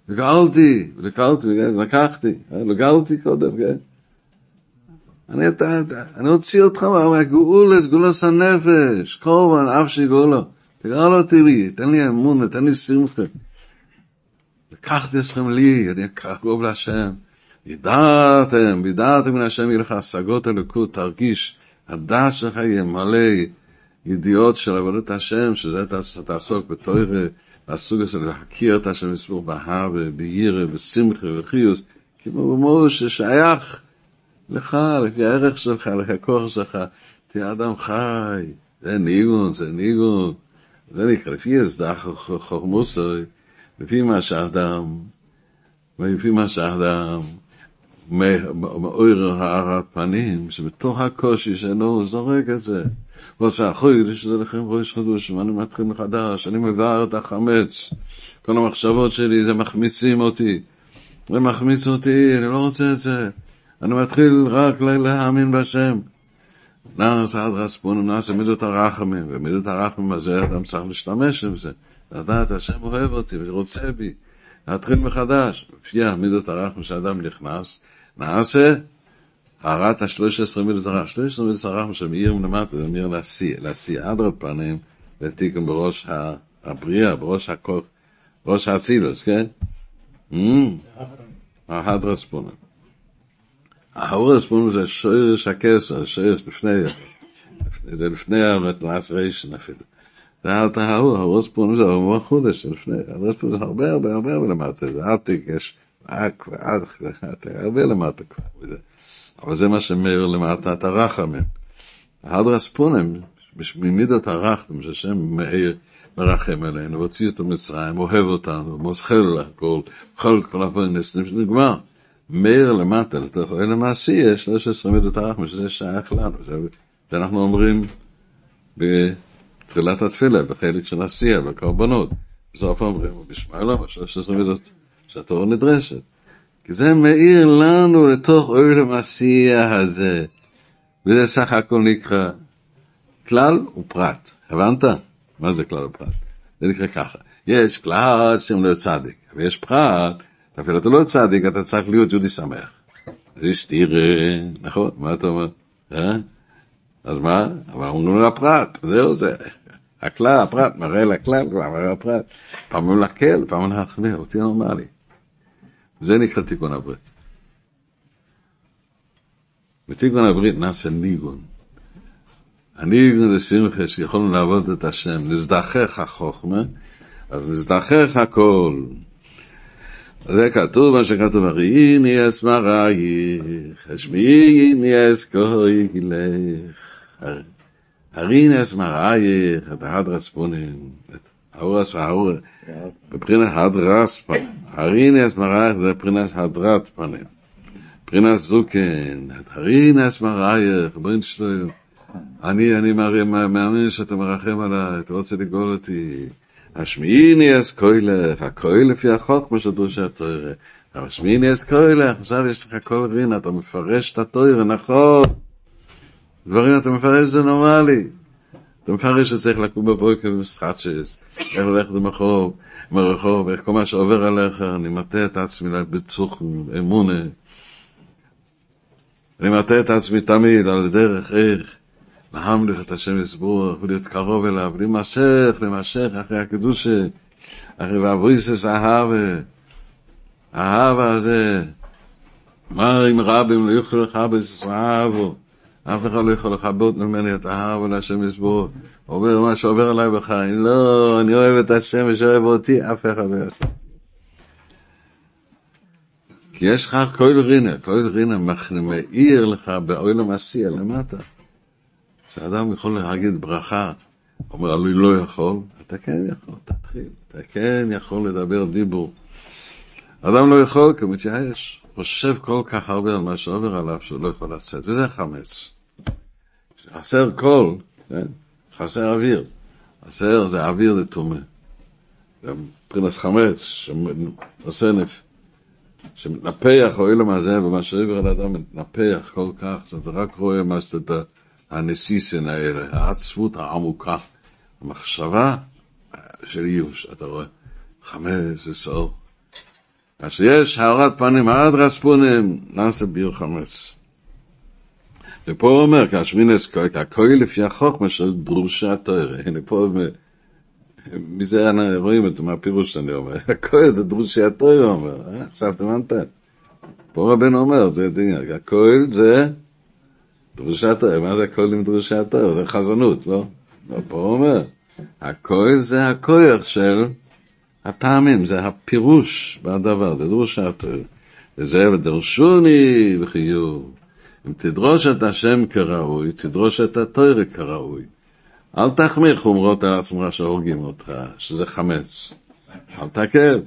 וגאלתי, ולקלתי, ולקחתי, לגלתי קודם, כן? אני, אתה, אני אוציא אותך מהגאולה, סגולוס הנפש, קורבן, אף שגאולו. תגאל אותי לי, תן לי אמון, תן לי שמחה. לקחתי אתכם לי, אני קרוב להשם. ידעתם, ידעתם מן השם יהיה לך השגות אלוקות, תרגיש, הדעת שלך יהיה מלא ידיעות של עבודת השם, שזה תעסוק בתוירה, הסוג הזה להכיר את השם מסבור באהבה, בירא, בשמחה וחיוס, כמו במור ששייך לך, לפי הערך שלך, לפי הכוח שלך, תהיה אדם חי, זה ניגון, זה ניגון, זה נקרא, לפי הסדר חוכמוסוי, לפי מה שאדם, ולפי מה שאדם, מאויר הארת פנים, שבתוך הקושי שלו הוא זורק את זה. הוא עושה אחוי, שזה לכם ראש חדוש, ואני מתחיל מחדש, אני מבאר את החמץ. כל המחשבות שלי, זה מחמיצים אותי. זה מחמיץ אותי, אני לא רוצה את זה. אני מתחיל רק להאמין בהשם. נעשה עד רספון, נעשה מידות הרחמים, ומידות הרחמים הזה אדם צריך להשתמש עם זה. לדעת, השם אוהב אותי ורוצה בי. להתחיל מחדש. לפי מידות הרחמים שאדם נכנס, נעשה הערת השלוש עשרה מידות הרחמים. שלוש עשרה מידות הרחמים שמאיר מלמטה, זה מאיר להשיא, להשיא עד פנים, ותיקון בראש הבריאה, בראש הכוח, בראש האצילוס, כן? ההדרספונם. ההורספונם זה שורש הכסר, שורש לפני, זה לפני המטרסריישן אפילו. ואת ההורספונם זה המוח חודש לפני, ההורספונם זה הרבה הרבה הרבה הרבה למטה, זה עתיק, יש אק ואדך, הרבה למטה כבר. אבל זה מה שמאיר למטה את הרחמים. ההדרספונם, במידת הרחמים, שהשם מאיר, מרחם עלינו, והוציא את המצרים, אוהב אותנו, מוסחל הכל, בכל את כל הפרנס, נגמר. מאיר למטה, לתוך אלה מעשי, יש 13 מידות הרחמים, שזה שייך לנו. זה, אנחנו אומרים בתחילת התפילה, בחלק של עשייה, בקורבנות. בסוף אומרים, בשמע אלוהים, 13 מידות שהתורה נדרשת. כי זה מאיר לנו לתוך אוהל המעשייה הזה. וזה סך הכל נקרא כלל ופרט. הבנת? מה זה כלל ופרט? זה נקרא ככה. יש כלל שם להיות צדיק, ויש פרט, אפילו אתה לא צדיק, אתה צריך להיות יהודי שמח. זה סתירה, נכון? מה אתה אומר? אה? אז מה? אבל אומרים לפרט, זהו זה. הכלל, הפרט, מראה לכלל, מראה לפרט. פעמים להקל, פעמים להחמיר, אותי נורמלי. זה נקרא תיקון הברית. בתיקון הברית נעשה ניגון. הניגון זה שמחה שיכולנו לעבוד את השם, נזדחך החוכמה, אז נזדחך הכל. זה כתוב מה שכתוב, הריני אס מרייך, השמיעיני אס כהי גילך. הריני אס מרייך, את ההדרספונים, את האורס והאור, בבחינת הדרס פנים. הרינס מרייך זה בבחינת הדרת פנים. בבחינת זוקן, הרינס מרייך, בואי נשלו, אני, אני מאמין שאתה מרחם עליי, אתה רוצה לגאול אותי. השמיעיני אס קוילך, הקויל לפי החוכמה של דרושי התוירה. השמיעיני אס קוילך, עכשיו יש לך כל רין, אתה מפרש את התוירה, נכון. דברים אתה מפרש זה נורמלי. אתה מפרש שצריך לקום בבוקר ומסחטשס, איך ללכת במחוב, ברחוב, איך כל מה שעובר עליך, אני מטה את עצמי בצוך אמונה. אני מטה את עצמי תמיד על דרך איך להמליך את השם יסבור ולהיות קרוב אליו, להימשך, להימשך אחרי הקדושה, אחרי ואבויסס אהבה, האהבה הזה, מה אם רבים לא יוכלו לכבס אהבו, אף אחד לא יכול לכבות ממני את האהבה להשם יסבור, עובר מה שעובר עליי בחיים, לא, אני אוהב את השם ושאוהב אותי, אף אחד לא יעשה. כי יש לך כל רינה, כל רינה מאיר לך באוהל המסיע למטה. שאדם יכול להגיד ברכה, אומר, אני לא יכול, אתה כן יכול, תתחיל, אתה כן יכול לדבר דיבור. אדם לא יכול כי הוא מתייאש, חושב כל כך הרבה על מה שעובר עליו שהוא לא יכול לצאת, וזה חמץ. חסר קול, כן? חסר אוויר. חסר זה אוויר לטומא. מבחינת חמץ, שעושה נפ... שמנפח אוהלם הזה, ומה שעבר על האדם מתנפח כל כך, שאתה רק רואה מה שאתה... הנסיסן האלה, העצבות העמוקה, המחשבה של איוש, אתה רואה, חמש עשר. כאשר יש הארת פנים עד רספונים, נעשה ביר חמץ. ופה הוא אומר, כאשמינס קוי, ככוי לפי החוכמה של דרושי התואר. הנה פה, מזה רואים את מה הפירוש שאני אומר. הכוי זה דרושי הוא אומר. עכשיו תמנת. פה רבנו אומר, זה דין, הכוי זה דרושת תואר, מה זה הכל עם דרושת תואר? זה חזנות, לא? לא, פה הוא אומר, הכוי זה הכוח של הטעמים, זה הפירוש בדבר, זה דרושת תואר. וזה ודרשוני וחיוב. אם תדרוש את השם כראוי, תדרוש את התואר כראוי. אל תחמיר חומרות על עצמך שהורגים אותך, שזה חמץ. אל תקל.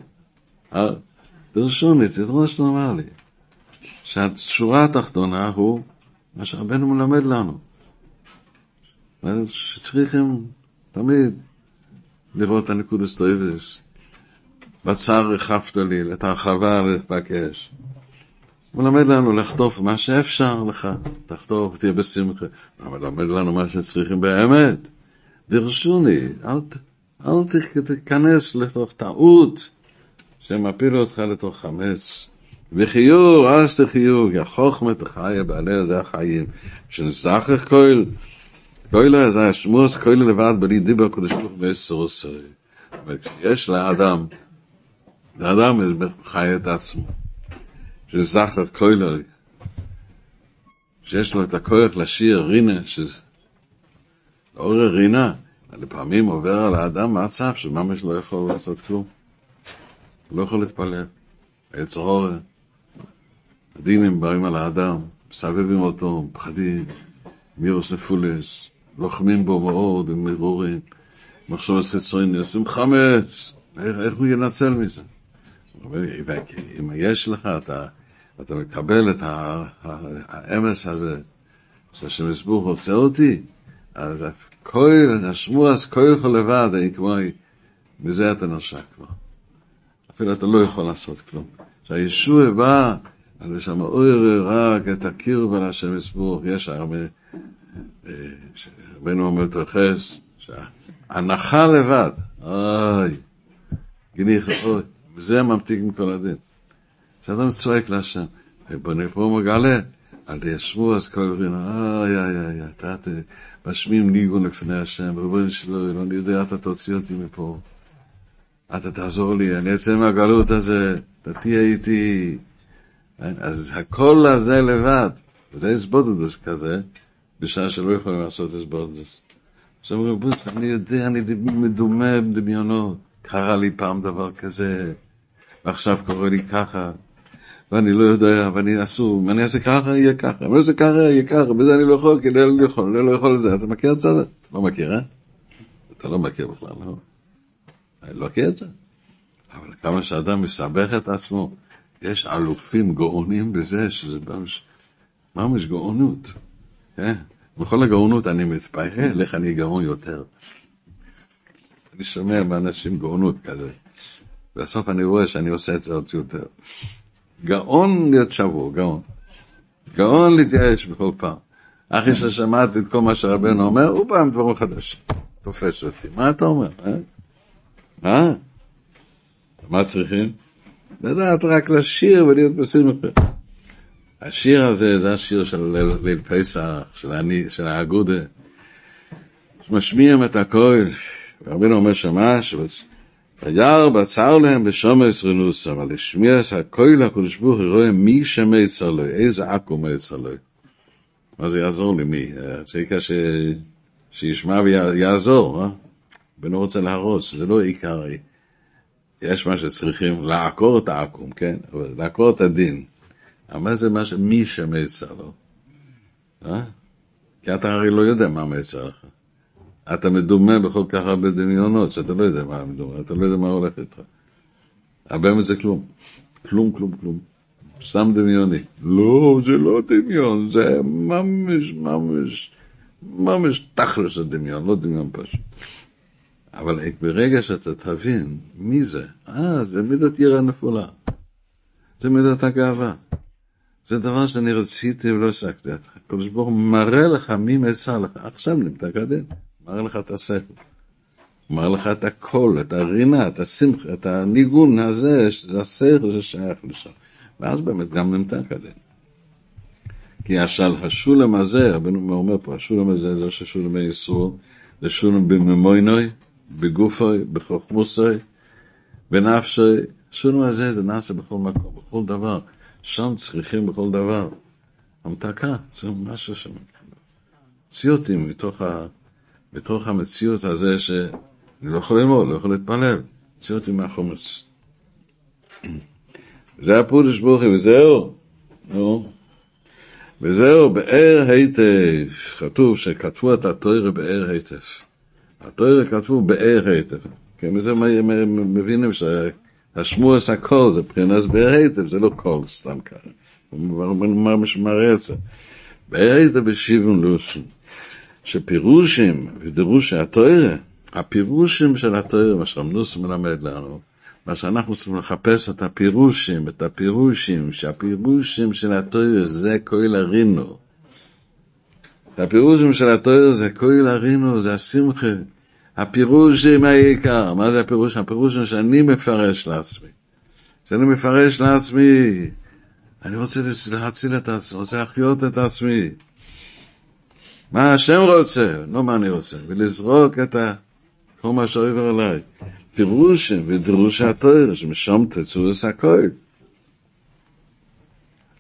דרשוני, תדרוש נורמלי. שהשורה התחתונה הוא מה שרבנו מלמד לנו. שצריכים תמיד לראות את הנקודס טויבס. בשר רכבת לי, את הרחבה לבקש. הוא מלמד לנו לחטוף מה שאפשר לך, תחטוף, תהיה בשמחה. הוא מלמד לנו מה שצריכים באמת. דרשוני, אל, אל תיכנס לתוך טעות שמפיל אותך לתוך חמץ. וחיור, אז תחיור, החוכמת החיה בעליה זה החיים. שנזכך כל, כל זה השמוס, כל לבד בלי דיבר קודש ברוך בעשר עושה. כשיש לאדם, לאדם חי את עצמו, שנזכך כל, שיש לו את הכוח לשיר רינה, שזה לאור הרינה, לפעמים עובר על האדם מצב שממש לא יכול לעשות כלום. הוא לא יכול להתפלל. עץ הדינים באים על האדם, מסבבים אותו, פחדים, מירוס נפולס, לוחמים בו מאוד, עם מרורים, מחשבת חיצוני, עושים חמץ, איך, איך הוא ינצל מזה? אם יש לך, אתה, אתה מקבל את האמס הזה, שהשם יסבור רוצה אותי, אז כל, השמועס, כל יכול לבד, זה כמו, מזה אתה נושק כבר. אפילו אתה לא יכול לעשות כלום. כשהישוע בא, אבל שם אויר רק את הקרבה להשם יסבור, יש הרבה, רבנו אומר תרחש, שהנחה לבד, אוי, גניח, אוי, וזה ממתיק מכל הדין. כשאדם צועק להשם, בונה פה מגלה, אל תישמו אז כל רינה, אוי, אוי, אוי, אתה משמיעים ניגון לפני השם, ריבונו שלו, אני יודע, אתה תוציא אותי מפה. אתה תעזור לי, אני אצא מהגלות הזה, אתה תהיה איתי. אז הקול הזה לבד, וזה הסבודדוס כזה, בשעה שלא יכולים לעשות הסבודדוס. עכשיו אומרים, אני יודע, אני מדומה בדמיונות. קרה לי פעם דבר כזה, ועכשיו קורה לי ככה, ואני לא יודע, ואני אסור, אם אני אעשה ככה, יהיה ככה, אם אני אעשה ככה, יהיה ככה, בזה אני לא יכול, כי אני לא יכול, אני לא יכול לזה. אתה מכיר את זה? לא מכיר, אה? אתה לא מכיר בכלל, לא? אני לא מכיר את זה. אבל כמה שאדם מסבך את עצמו, יש אלופים גאונים בזה, שזה ממש, ממש גאונות. כן? בכל הגאונות אני מתפעל איך אני גאון יותר. אני שומע מאנשים גאונות כזה. בסוף אני רואה שאני עושה את זה עוד יותר. גאון להיות שבור, גאון. גאון להתייאש בכל פעם. אחרי ששמעתי את כל מה שרבנו אומר, הוא בא עם דברים חדשים. תופס אותי. מה אתה אומר? אה? אה? מה צריכים? לדעת רק לשיר ולהיות בשמחה. השיר הזה זה השיר של ליל פסח, של, אני, של האגודה. משמיעים את הכל. רבינו אומר שמה, וירא בצר להם בשומס רנוסם, אבל השמיע את הכל הקדוש ברוך הוא רואה מי שמצר לו, איזה עכו מצר לו. מה זה יעזור למי? צריך ש... שישמע ויעזור, אה? בנו רוצה להרוס, זה לא עיקרי. יש מה שצריכים לעקור את העקום, כן? אבל לעקור את הדין. אבל מה זה מה ש... מי שמצר לו? אה? כי אתה הרי לא יודע מה מצר לך. אתה מדומה בכל כך הרבה דמיונות, שאתה לא יודע מה מדומה, אתה לא יודע מה הולך איתך. הרבה מזה כלום. כלום, כלום, כלום. סתם דמיוני. לא, זה לא דמיון, זה ממש, ממש, ממש תכלס הדמיון, לא דמיון פשוט. אבל ברגע שאתה תבין מי זה, אז זה מידת יראה נפולה. זה מידת הגאווה. זה דבר שאני רציתי ולא השגתי. הקדוש ברוך הוא מראה לך מי מצא לך. עכשיו נמתק הדין. מראה לך את השכל. מראה לך את הקול, את הרינה, את השמחה, את הניגון הזה, שזה השכל ששייך לשם. ואז באמת גם נמתק הדין. כי השל, השולם הזה, רבנו אומר פה, השולם הזה זה ששולם בישראל, זה שולם בממוינוי, בגופוי, בחוכמוסוי, בנפשוי. השולם הזה זה נעשה בכל מקום, בכל דבר. שם צריכים בכל דבר. המתקה, זה משהו שם. ציוטים מתוך, ה, מתוך המציאות הזה שאני לא יכול ללמוד, לא יכול להתפלל. ציוטים מהחומץ. זה הפודש ברוכי, וזהו. נו. וזהו, באר היטב. כתוב שכתבו את התוירה באר היטב. התוירה כתבו באר היטב. כי מזה מבינים שהשמוע הכל זה מבחינת באר היטב, זה לא קול סתם ככה. ממש מראה את זה. באר היטב בשיבון לושן. שפירושים ודרושי התוירה, הפירושים של התוירה, מה שרמנוס מלמד לנו, מה שאנחנו צריכים לחפש את הפירושים, את הפירושים, שהפירושים של התויר זה כהל הרינו. הפירושים של התויר זה כהל הרינו, זה השמחה. הפירושים העיקר, מה זה הפירוש? הפירושים שאני מפרש לעצמי. שאני מפרש לעצמי, אני רוצה להציל את עצמי, רוצה לחיות את עצמי. מה השם רוצה, לא מה אני רוצה, ולזרוק את. כל מה שעובר עליי. פירושים ודרושי התויר, שמשום תצורס הכל.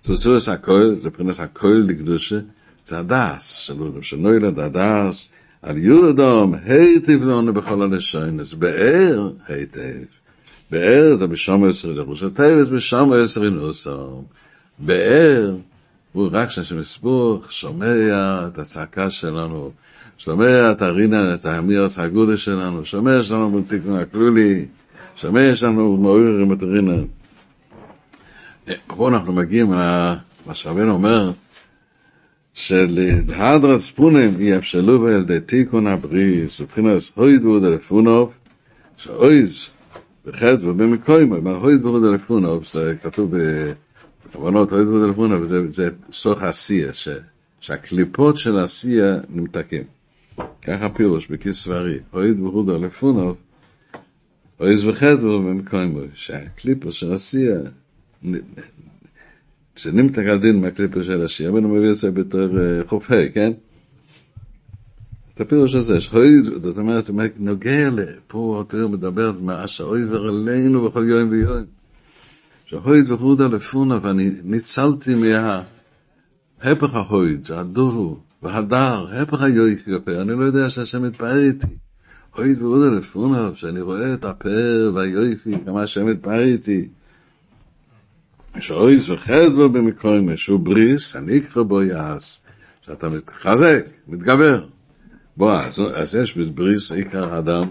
תצורס הכל, מבחינת הכל לקדושה, זה הדס, יודע, שנוילד הדס, על יהודום, היטיב לנו בכל הלשונס, באר היטיב. באר זה בשום עשרי דרוש הטבע, זה בשום עשרי נוסום. באר הוא רק שמספוך, שומע את הצעקה שלנו, שומע את הרינה, את האמירס הגודל שלנו, שומע שלנו בתיקון הכלולי, שומע שלנו מעורר עם הרינה. פה אנחנו מגיעים למה שרבנו אומר, שלהדרס פונם יאפשלו ועל די תיקון הבריס, מבחינת הויד ועוד אלפונוב, שאויז בחטא ובמקוים, מה הויד ועוד אלפונוב, זה כתוב בכוונות, הויד ועוד אלפונוב, זה סוך העשייה, שהקליפות של העשייה נמתקים. ככה פירוש בכסברי, אוהד בהודה לפונוב, אוהד וחדר במקומו, שהקליפר של עשייה, שנמתק הדין מהקליפר של עשייה, אבל הוא מביא את זה בתור חופי, כן? את הפירוש הזה, שאוהד, זאת אומרת, נוגע לפה, אותו מדבר מה שאויבר עלינו בכל יום ויום. שהויד וחודה לפונה, ואני ניצלתי מה... הפך ההויד, זה הדורו, והדר, הפך היופי אני לא יודע שהשם מתפאר איתי. אוי ועוד אלפוניו, שאני רואה את הפאר והיופי, כמה השם מתפאר איתי. שאוי זוכד בו במקום, שהוא בריס, אני אקרא בו יעש, שאתה מתחזק, מתגבר. בוא, אז, אז יש בבריס עיקר האדם,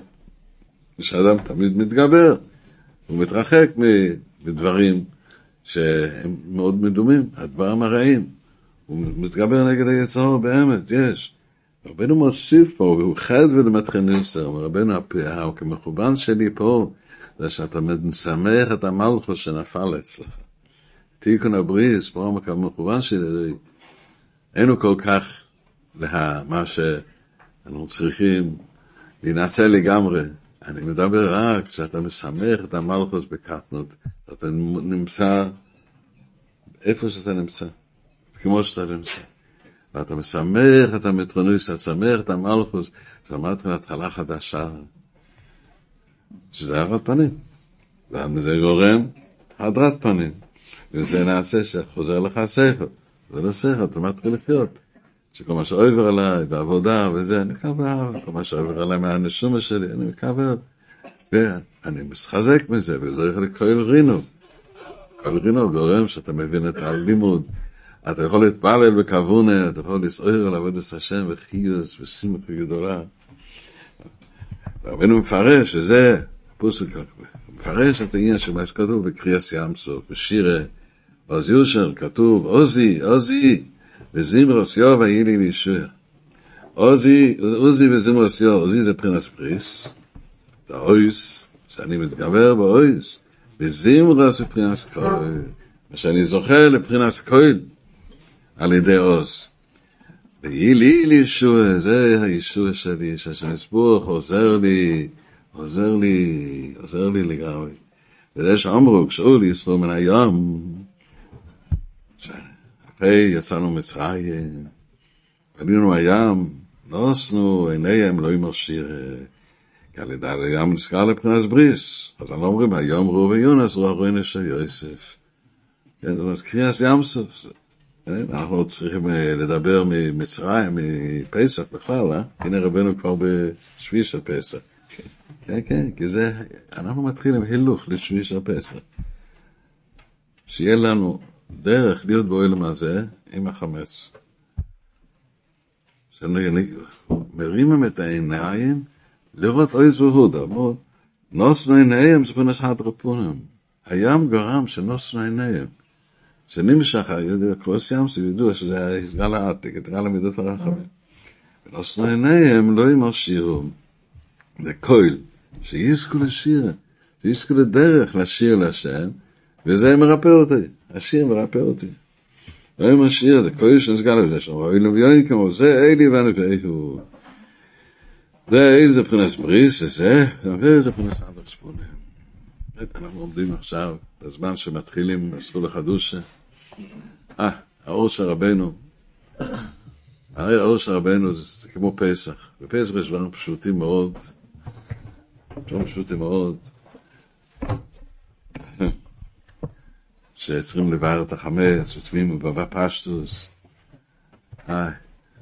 שאדם תמיד מתגבר, הוא מתרחק מדברים שהם מאוד מדומים, הדברים הרעים. הוא מתגבר נגד היצרו באמת, יש. רבנו מוסיף פה, הוא חד ולמתחיל ניסר, רבנו כמכוון שלי פה, זה שאתה משמח את המלכוס שנפל אצלך. תיקון הבריס, פה כמכוון שלי, אין הוא כל כך לה, מה שאנחנו צריכים להינצל לגמרי. אני מדבר רק כשאתה משמח את המלכוס בקטנות, אתה נמצא איפה שאתה נמצא, כמו שאתה נמצא. ואתה משמח את המטרונוס, אתה משמח את המלכוס, שאמרתי להתחלה חדשה, שזה הרת פנים. וזה גורם הדרת פנים. וזה נעשה שחוזר לך השכל. זה לא שכל, אתה מתחיל לחיות. שכל מה שעובר עליי, בעבודה וזה, אני מקבל, כל מה שעובר עליי מהנשומה שלי, אני מקבל. ואני מתחזק מזה, וזה יכול לקרוא רינו. כל רינו גורם שאתה מבין את הלימוד. אתה יכול להתפלל בכוונה, אתה יכול לסעור על עבודת השם וחיוס ושמחה גדולה. רבנו מפרש שזה, פוסק, מפרש את העניין של מה שכתוב בקריאס ים סוף, בשירה, עוז יושר, כתוב, עוזי, עוזי, וזמרוס יוב היה לי לישוע. עוזי, עוזי וזמרוס יוב, עוזי זה פרינס פריס, את האויס, שאני מתגבר באויס, וזמרוס ופרינס קויל, ושאני זוכה לפרינס קויל, על ידי עוז. ויהי לי לישוע, זה הישוע שלי, שהשם יסבוך עוזר לי, עוזר לי, עוזר לי לגמרי. וזה שאמרו, כשאול יסרו מן היום, אחרי יצאנו מצרים, עלינו הים, נוסנו עיניהם לא ימר שיר, כי על ידי הים נזכר לבחינת בריס. אז אנחנו אומרים, היום ראו ויונס ראו הרואינו של יוסף. כן, זאת אומרת, קריאס ים סוף. אנחנו צריכים לדבר ממצרים, מפסח בכלל, אה? הנה רבנו כבר בשביעי של פסח. כן, כן, כי זה, אנחנו מתחילים הילוך לשביעי של פסח. שיהיה לנו דרך להיות בעולם הזה עם החמץ. מרימים את העיניים לראות אויז והודה. נוסנו עיניהם זה פנס הדרפונים. הים גרם שנוסנו עיניהם. שנמשך, קרוס ים זה ידוע שזה הסגל העתיק, את גל המידות הרחבים. ונוסנו עיניהם לא ימרשירו. זה כויל, שיזכו לשיר, שיזכו לדרך לשיר להשם, וזה מרפא אותי. השיר מרפא אותי. עם השיר, זה כל יש נסגל לזה שם, אוי לביון כמו זה, אלי ואני ואיפה זה אלי זה פרנס בריס, זה, וזה פרנס עד הצפונים. אנחנו עומדים עכשיו, בזמן שמתחילים מסלול החדושה. אה, האור של רבנו. הרי האור של רבנו זה, זה כמו פסח. בפסח יש דברים פשוטים מאוד. דברים פשוטים מאוד. שצריכים לבאר את החמץ, וצריכים בבא פשטוס. אה,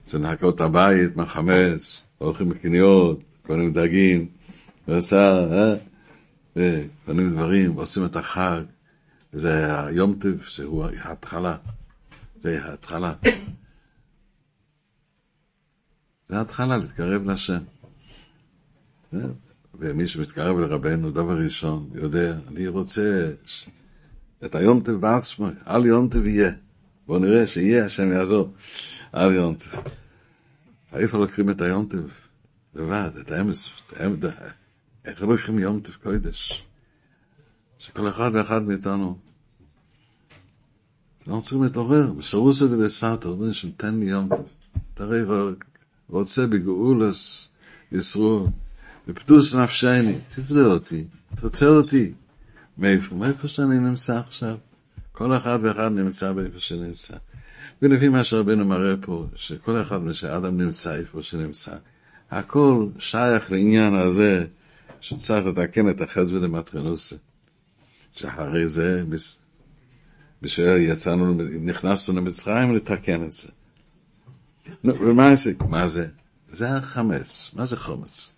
זה נהקות הבית מהחמץ, הולכים לקניות, קונים דגים, ועושה, אה, וקונים דברים, ועושים את החג. וזה היום טוב, שהוא ההתחלה. זה ההתחלה. זה ההתחלה להתקרב להשם. ומי שמתקרב לרבנו, דבר ראשון, יודע, אני רוצה את היום טוב בעצמו, אל יום טוב יהיה. בואו נראה שיהיה, השם יעזור. אל יום טוב. איפה לוקחים את היום טוב? לבד, את האמס, את האמס, איך לוקחים יום טוב קודש? שכל אחד ואחד מאיתנו, אנחנו צריכים להתעורר, בסירוס את זה לסאטר, אומרים שתן לי יום טוב. תראי, רוצה בגאולס ישרו, בפטוס נפשני, תפדה אותי, תוצר אותי. מאיפה? מאיפה שאני נמצא עכשיו. כל אחד ואחד נמצא באיפה שנמצא. ולפי מה שרבנו מראה פה, שכל אחד ושאדם נמצא איפה שנמצא, הכל שייך לעניין הזה שצריך לתקן את החטא ולמטרנוסה. שאחרי זה, בשביל יצאנו, נכנסנו למצרים לתקן את זה. ומה זה? מה זה? זה החמץ. מה זה חומץ?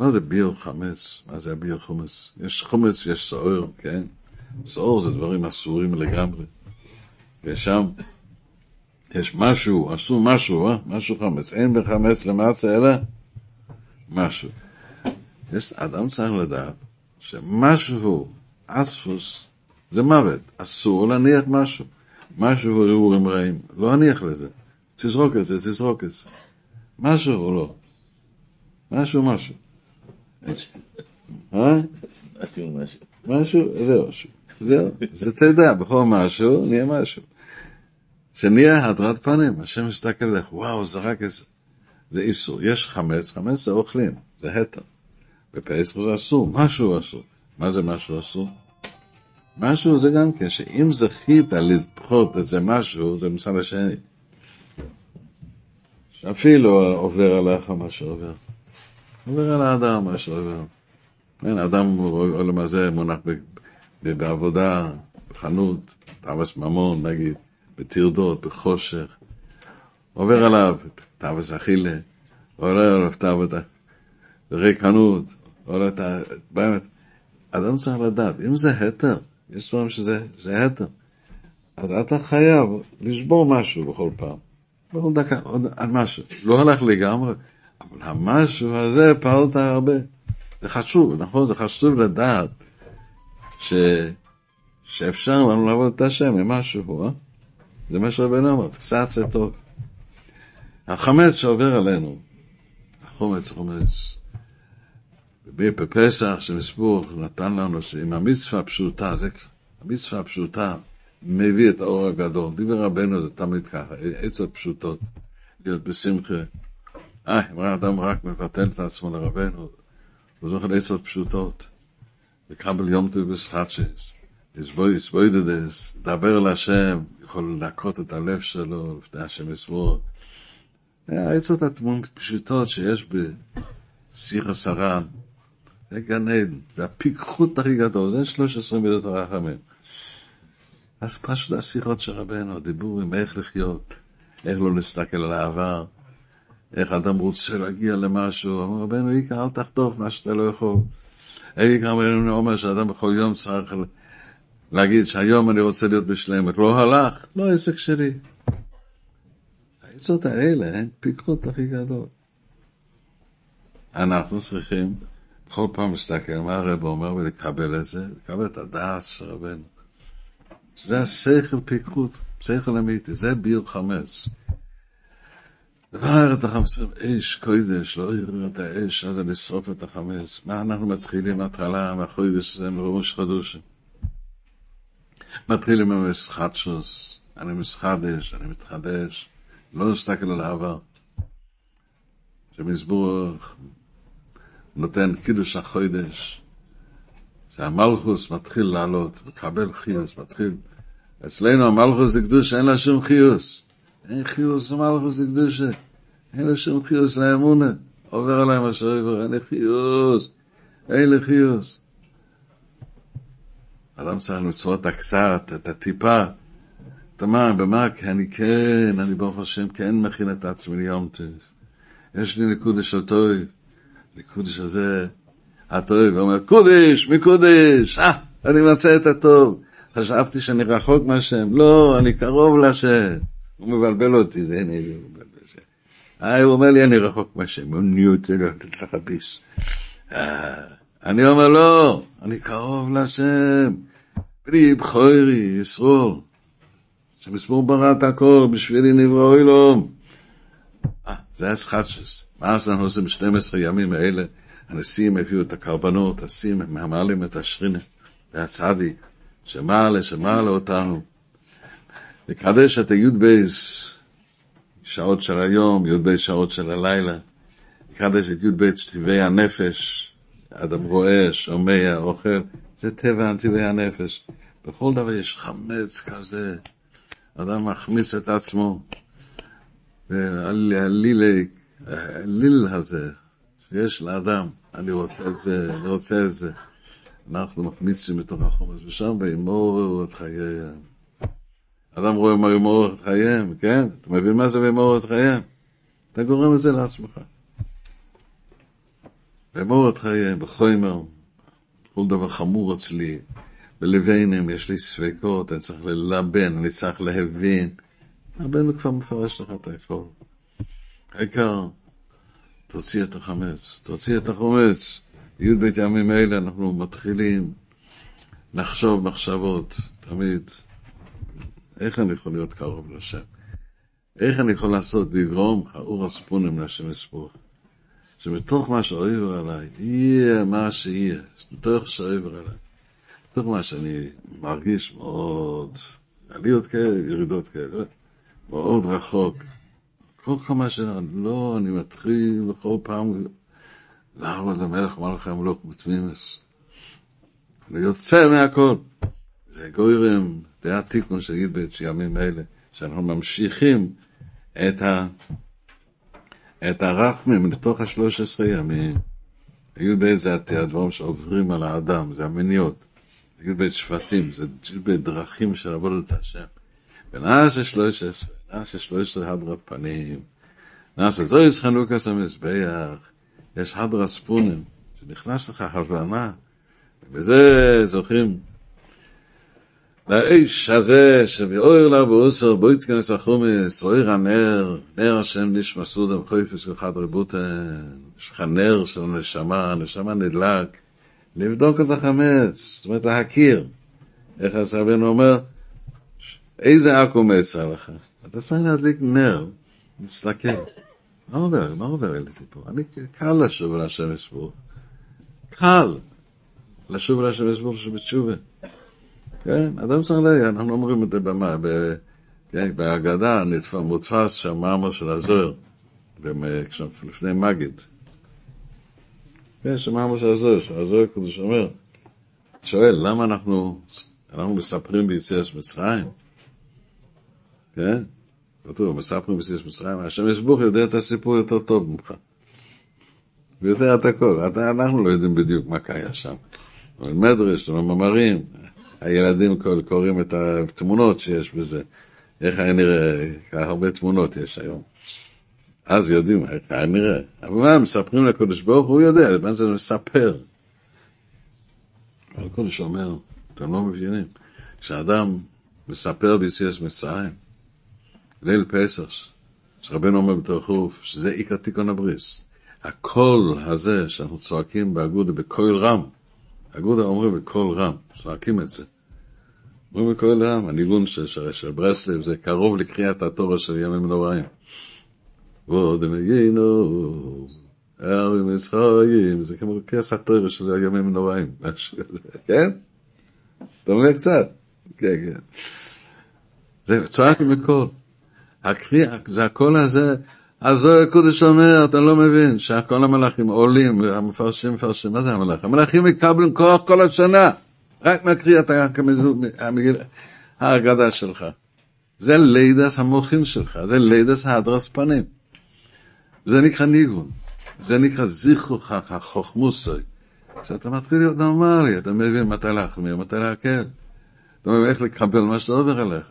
מה זה ביר חמץ? מה זה הביר חומץ? יש חומץ, יש סעור, כן? סעור זה דברים אסורים לגמרי. ושם יש משהו, עשו משהו, אה? משהו חמץ. אין בחמץ למצה אלא משהו. יש, אדם צריך לדעת שמשהו, אספוס, זה מוות, אסור להניח משהו. משהו הרהורים רעים, לא אניח לזה. תזרוק את זה, תזרוק את זה. משהו או לא? משהו, משהו. אה? משהו, משהו. משהו, זהו, זהו. זה תדע, בכל משהו, נהיה משהו. שנהיה הדרת פנים, השם מסתכל עליך, וואו, זרק את זה. זה איסור. יש חמץ, חמץ זה אוכלים, זה התר. בפסח זה אסור, משהו אסור. מה זה משהו אסור? משהו זה גם כן, שאם זכית לדחות את זה משהו, זה מצד השני. שאפילו עובר עליך מה שעובר. עובר על האדם מה שעובר. אין, אדם עולם הזה מונח בעבודה, בחנות, תאווס ממון, נגיד, בטרדות, בחושך. עובר עליו תאווס אכילה, עובר עליו תאווס ריקנות, עובר באמת. אדם צריך לדעת, אם זה התר, יש דברים שזה התר, אז אתה חייב לשבור משהו בכל פעם. בכל דקה, עוד משהו. לא הלך לגמרי, אבל המשהו הזה פעלת הרבה. זה חשוב, נכון? זה חשוב לדעת ש... שאפשר לנו לעבוד את השם עם משהו, אה? זה מה שרבנו אומר, קצת זה טוב. החמץ שעובר עלינו, החומץ, חומץ, בפסח שמספור נתן לנו שעם המצווה הפשוטה, זה המצווה הפשוטה מביא את האור הגדול. דיבר רבנו זה תמיד ככה, עצות פשוטות, להיות בשמחה. אה, אם האדם רק מבטל את עצמו לרבנו, הוא זוכר עצות פשוטות. לקבל יום טוב בסחטשס, לסבוידדס, לדבר אל השם, יכול להכות את הלב שלו לפני השם יסבור. העצות הפשוטות שיש בשיח הסרן, זה גן עדן, זה הפיקחות הכי גדול, זה 13 מידות הרחמים. אז פשוט השיחות של רבנו, הדיבורים, איך לחיות, איך לא להסתכל על העבר, איך אדם רוצה להגיע למשהו, אמר רבנו, איקה, אל תחטוף מה שאתה לא יכול. איקה רבנו אומר שאדם בכל יום צריך להגיד שהיום אני רוצה להיות בשלמת, לא הלך, לא עסק שלי. העצות האלה הן פיקחות הכי גדול. אנחנו צריכים כל פעם להסתכל מה הרב אומר ולקבל את זה, לקבל את הדעת של רבנו. זה השכל פיקחות, שכל אמיתי, זה ביר חמץ. דבר את החמץ, אש קודש, לא יראה את האש, אז לשרוף את החמץ. מה אנחנו מתחילים מההתחלה, מהחודש הזה, מראש חדושים. מתחילים עם מסחטשוס, אני מסחדש, אני מתחדש, לא נסתכל על העבר. שמזבור נותן קידוש החודש, שהמלכוס מתחיל לעלות, מקבל חיוס, מתחיל. אצלנו המלכוס זה קדוש, אין לה שום חיוס. אין חיוס המלכוס זה קדושה. אין לה שום חיוס לאמונה. עובר עליהם אשר עבר, אין חיוס. אין לי חיוס. אדם צריך למצוא את הקצת, את הטיפה. אתה מה, במה, כי אני כן, אני ברוך השם כן מכין את עצמי ליום טוב. יש לי נקודה של טוב. לקודש הזה, הטוב, אומר, קודש, מקודש, אה, אני מצא את הטוב. חשבתי שאני רחוק מהשם, לא, אני קרוב להשם. הוא מבלבל אותי, זה הנה, הוא מבלבל. אה, הוא אומר לי, אני רחוק מהשם, אני רוצה לתת לך ביס. אני אומר, לא, אני קרוב להשם. פרי בכורי, ישרור. שמסבור בראת הכל, בשבילי נברא אילום. אה, זה הסחטשס. מה אנחנו עושים ב-12 ימים האלה? הנשיאים הביאו את הקרבנות, השיאים, הם מעלים את השרינה, והצדיק, שמעלה, שמעלה אותנו. לקדש את הי"ב שעות של היום, י"ב שעות של הלילה. לקדש את י"ב טבעי הנפש, אדם רואה, שומע, אוכל, זה טבע טבעי הנפש. בכל דבר יש חמץ כזה, אדם מחמיץ את עצמו. והליל הזה שיש לאדם, אני רוצה את זה, אני רוצה את זה. אנחנו מכניסים מתוך החומץ, ושם וימורו את חייהם. אדם רואה מה ימורו את חייהם, כן? אתה מבין מה זה וימורו את חייהם? אתה גורם את זה לעצמך. וימורו את חייהם, בחומר, כל דבר חמור אצלי, בלבנים יש לי ספקות, אני צריך ללבן, אני צריך להבין. רבנו כבר מפרש לך את הכל. העיקר, תוציא את החמץ, תוציא את החומץ, י"ב ימים אלה אנחנו מתחילים לחשוב מחשבות, תמיד, איך אני יכול להיות קרוב לשם? איך אני יכול לעשות לגרום האור הספונים להשם יספור? שמתוך מה שאוהב עליי, יהיה מה שיהיה, מתוך שאוהב עליי, מתוך מה שאני מרגיש מאוד, עליות כאלה, ירידות כאלה, מאוד רחוק. כל כמה שנה, לא, אני מתחיל בכל פעם לעבוד למלך מלך המלוך בתמימוס. אני יוצא מהכל. זה גוירם, זה התיקון של י"ב שימים אלה, שאנחנו ממשיכים את, ה, את הרחמים לתוך השלוש עשרה ימים. י"ב זה הדברים שעוברים על האדם, זה המניות. י"ב שבטים, זה י"ב דרכים של עבודת השם. ונעשה שלוש עשרה, נעשה שלוש עשרה הדרת פנים. נעשה זויס חנוכס המזבח, יש הדרת ספונים, שנכנס לך הבנה, ובזה זוכים לאיש הזה שמאויר לה באוסר בו יתכנס החומס, אויר הנר, נר השם נשמע סודם חויפס של חד רבותן, יש לך נר של נשמה, נשמה נדלק, לבדוק את החמץ, זאת אומרת להכיר. איך הסבינו אומר, איזה עכו"ם יצא לך? אתה צריך להדליק נר, להסתכל. מה עובר? מה עובר אלי פה? אני קל לשוב אל יסבור. קל לשוב אל השם יסבור שבתשובה. כן, אדם צריך להגיד, אנחנו אומרים את זה במה, כן, בהגדה מודפס שם מאמר של הזוהר, לפני מגיד. כן, שמאמר של הזוהר, שהזוהר קודש אומר, שואל, למה אנחנו, אנחנו מספרים ביציאת מצרים? כן? כתוב, מספרים ביציאת מצרים, השם יסבוך יודע את הסיפור יותר טוב ממך. ויודע את הכל, אנחנו לא יודעים בדיוק מה קיים שם. אבל מדרש, מאמרים, הילדים קוראים את התמונות שיש בזה, איך היה נראה, הרבה תמונות יש היום. אז יודעים איך היה נראה. אבל מה, מספרים לקדוש ברוך הוא יודע, מה זה מספר. הקדוש אומר, אתם לא מבינים, כשאדם מספר ביציאת מצרים, ליל פסח, שרבנו אומר בתוך חוף, שזה עיקר תיקון הבריס. הקול הזה שאנחנו צועקים באגודה בקול רם, אגודה אומרים בקול רם, צועקים את זה. אומרים בקול רם, הניגון של, של, של ברסלב זה קרוב לקריאת התורה של ימים נוראים. ועוד הם הגינו, הערים מצרים, זה כמו קריאת התורה של הימים נוראים, כן? אתה אומר קצת? כן, כן. זה צועקים בקול. הקריאה, זה הקול הזה, אז הקודש אומר, אתה לא מבין, שכל המלאכים עולים, המפרשים מפרשים, מה זה המלאכים? המלאכים מקבלים כוח כל השנה, רק מקריאת ההגדה שלך. זה לידס המוחים שלך, זה לידס הדרס פנים. זה נקרא ניגון, זה נקרא זיכרוך החוכמוסוי. כשאתה מתחיל להיות נורמלי, אתה מבין מתי להחמיר, מתי להקל. אתה מבין איך לקבל מה שאתה עובר עליך.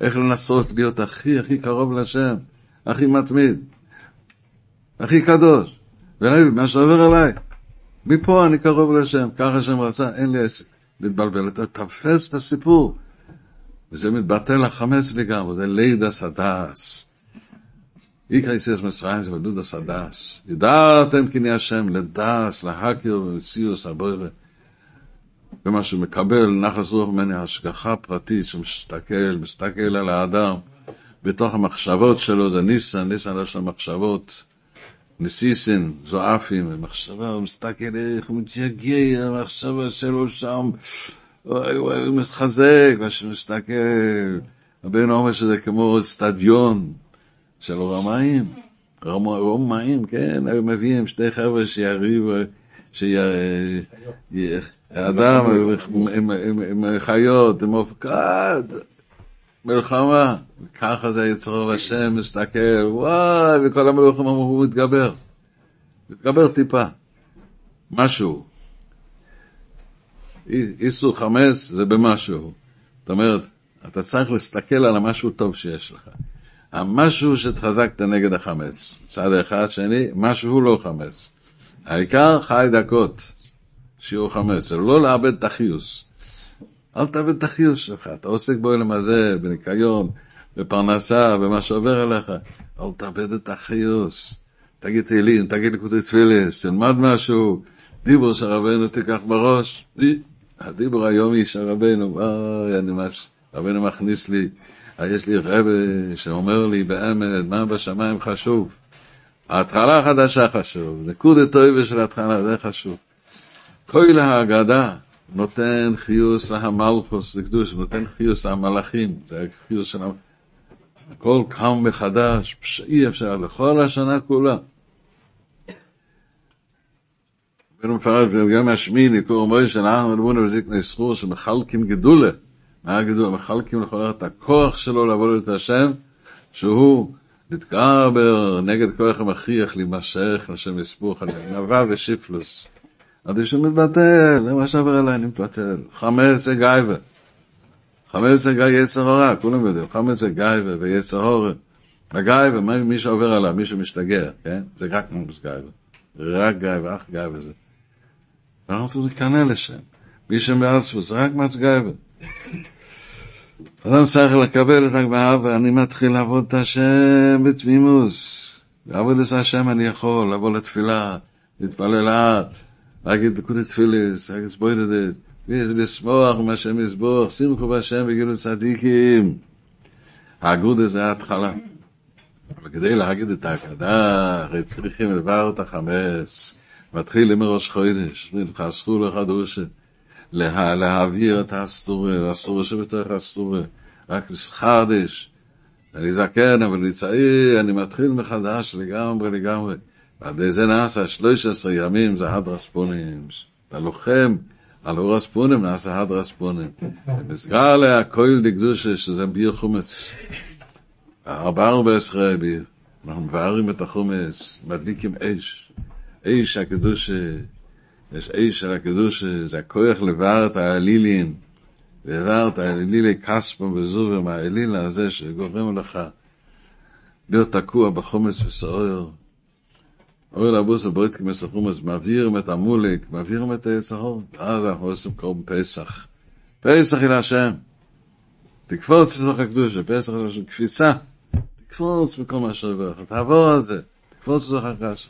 איך לנסות להיות הכי הכי קרוב לשם. הכי מתמיד, הכי קדוש, ולהגיד, מה שעובר עליי, מפה אני קרוב לשם, ככה השם רצה, אין לי עסק להתבלבל, אתה תפס את הסיפור, וזה מתבטל החמץ לגמרי, זה לידע סדס. איקרא יסיס מצרים זה לידע סדס. ידעתם כי נהיה השם לדס, להכיר ומציאוס הבוירה. ומה שמקבל נחס רוח ממני השגחה פרטית שמסתכל, מסתכל על האדם. בתוך המחשבות שלו, זה ניסן, ניסן יש לו מחשבות, נסיסן, זועפים, מחשבה, הוא מסתכל איך הוא מתייגע, המחשבה שלו שם, הוא מתחזק, ושהוא מסתכל, הבן אומר שזה כמו אצטדיון של רמאים, רמאים, כן, היו מביאים שתי חבר'ה שיריבו, אדם עם חיות, עם אופקד, מלחמה, ככה זה יצרור השם, מסתכל, וואי, וכל המלוכים אמרו, הוא מתגבר. מתגבר טיפה, משהו. איסור חמץ זה במשהו. זאת אומרת, אתה צריך להסתכל על המשהו טוב שיש לך. המשהו שהתחזקת נגד החמץ. צד אחד, שני, משהו לא חמץ. העיקר חי דקות, שיעור חמץ, זה לא לאבד את החיוס. אל תאבד את החיוס שלך, אתה עוסק בעולם הזה, בניקיון, בפרנסה, במה שעובר עליך, אל תאבד את החיוס. תגיד תהילים, תגיד לקבוצי תפילס, תלמד משהו, דיבור של רבנו תיקח בראש. הדיבור היומי של רבנו, וואי, אני מש... רבנו מכניס לי, יש לי רב שאומר לי באמת, מה בשמיים חשוב? ההתחלה החדשה חשוב, נקוד הטויבה של ההתחלה, זה חשוב. כל ההגדה נותן חיוס להמלכוס, זה קדוש, נותן חיוס למלאכים, זה חיוס של... הכל קם מחדש, אי אפשר, לכל השנה כולה. רבנו מפרש גם השמיני, קורא מוישה, אנחנו מדברים על זקני סחור שמחלקים גדולה. מה הגידול? מחלקים לכל את הכוח שלו לעבוד את השם, שהוא להתגבר נגד כוח המכריח להימשך לשם יספוך על ענווה עד שהוא מתבטל, זה מה שעבר אליי, אני מתבטל. חמץ גייבה. חמץ זה גיא יצר הרע, כולם יודעים. חמץ זה גייבה ויצר הורא. הגייבה, מי שעובר עליו, מי שמשתגע, כן? זה רק מומס גייבה. רק גייבה, אך גייבה זה. ואנחנו צריכים להיכנע לשם. מי שמעצבו, זה רק מצ גייבה. אדם צריך לקבל את הגבהה ואני מתחיל לעבוד את השם בתמימוס. לעבוד את השם אני יכול, לבוא לתפילה, להתפלל לאט, להגיד דקות תפיליס, להגיד סבוידדת, ויש לשמוח עם השם יסבוך, שמחו בהשם וגילו צדיקים. האגודה זה ההתחלה. אבל כדי להגיד את ההגדה, הרי צריכים לבר את החמש. מתחיל עם ראש חודש, חסכו לך דושה. לה, להעביר את הסטורי, הסטורי שבתוך הסטורי, רק לחדש. אני זקן, אבל אני צעיר, אני מתחיל מחדש לגמרי לגמרי. ועל זה נעשה 13 ימים זה הדרספונים. לוחם על אור הספונים, נעשה הדרספונים. במסגר עליה כל דקדושה, שזה ביר חומץ. ארבע ארבע עשרה ביר. אנחנו מבארים את החומץ, מדליקים אש. אש הקדושה. יש איש של הקדוש, זה הכוח לבאר את האלילין, לבאר את האלילי כספו וזובר מהאליל הזה שגורם לך להיות תקוע בחומץ וסעור. אוי לבוס הבוית כמס החומץ, מעבירים את המולק, מעבירים את היצהור, ואז אנחנו עושים קרוב פסח. פסח אל השם. תקפוץ לתוך הקדוש, פסח אל השם, קפיצה. תקפוץ בכל מה שעובר לך, תעבור על זה, תקפוץ לתוך הקדוש.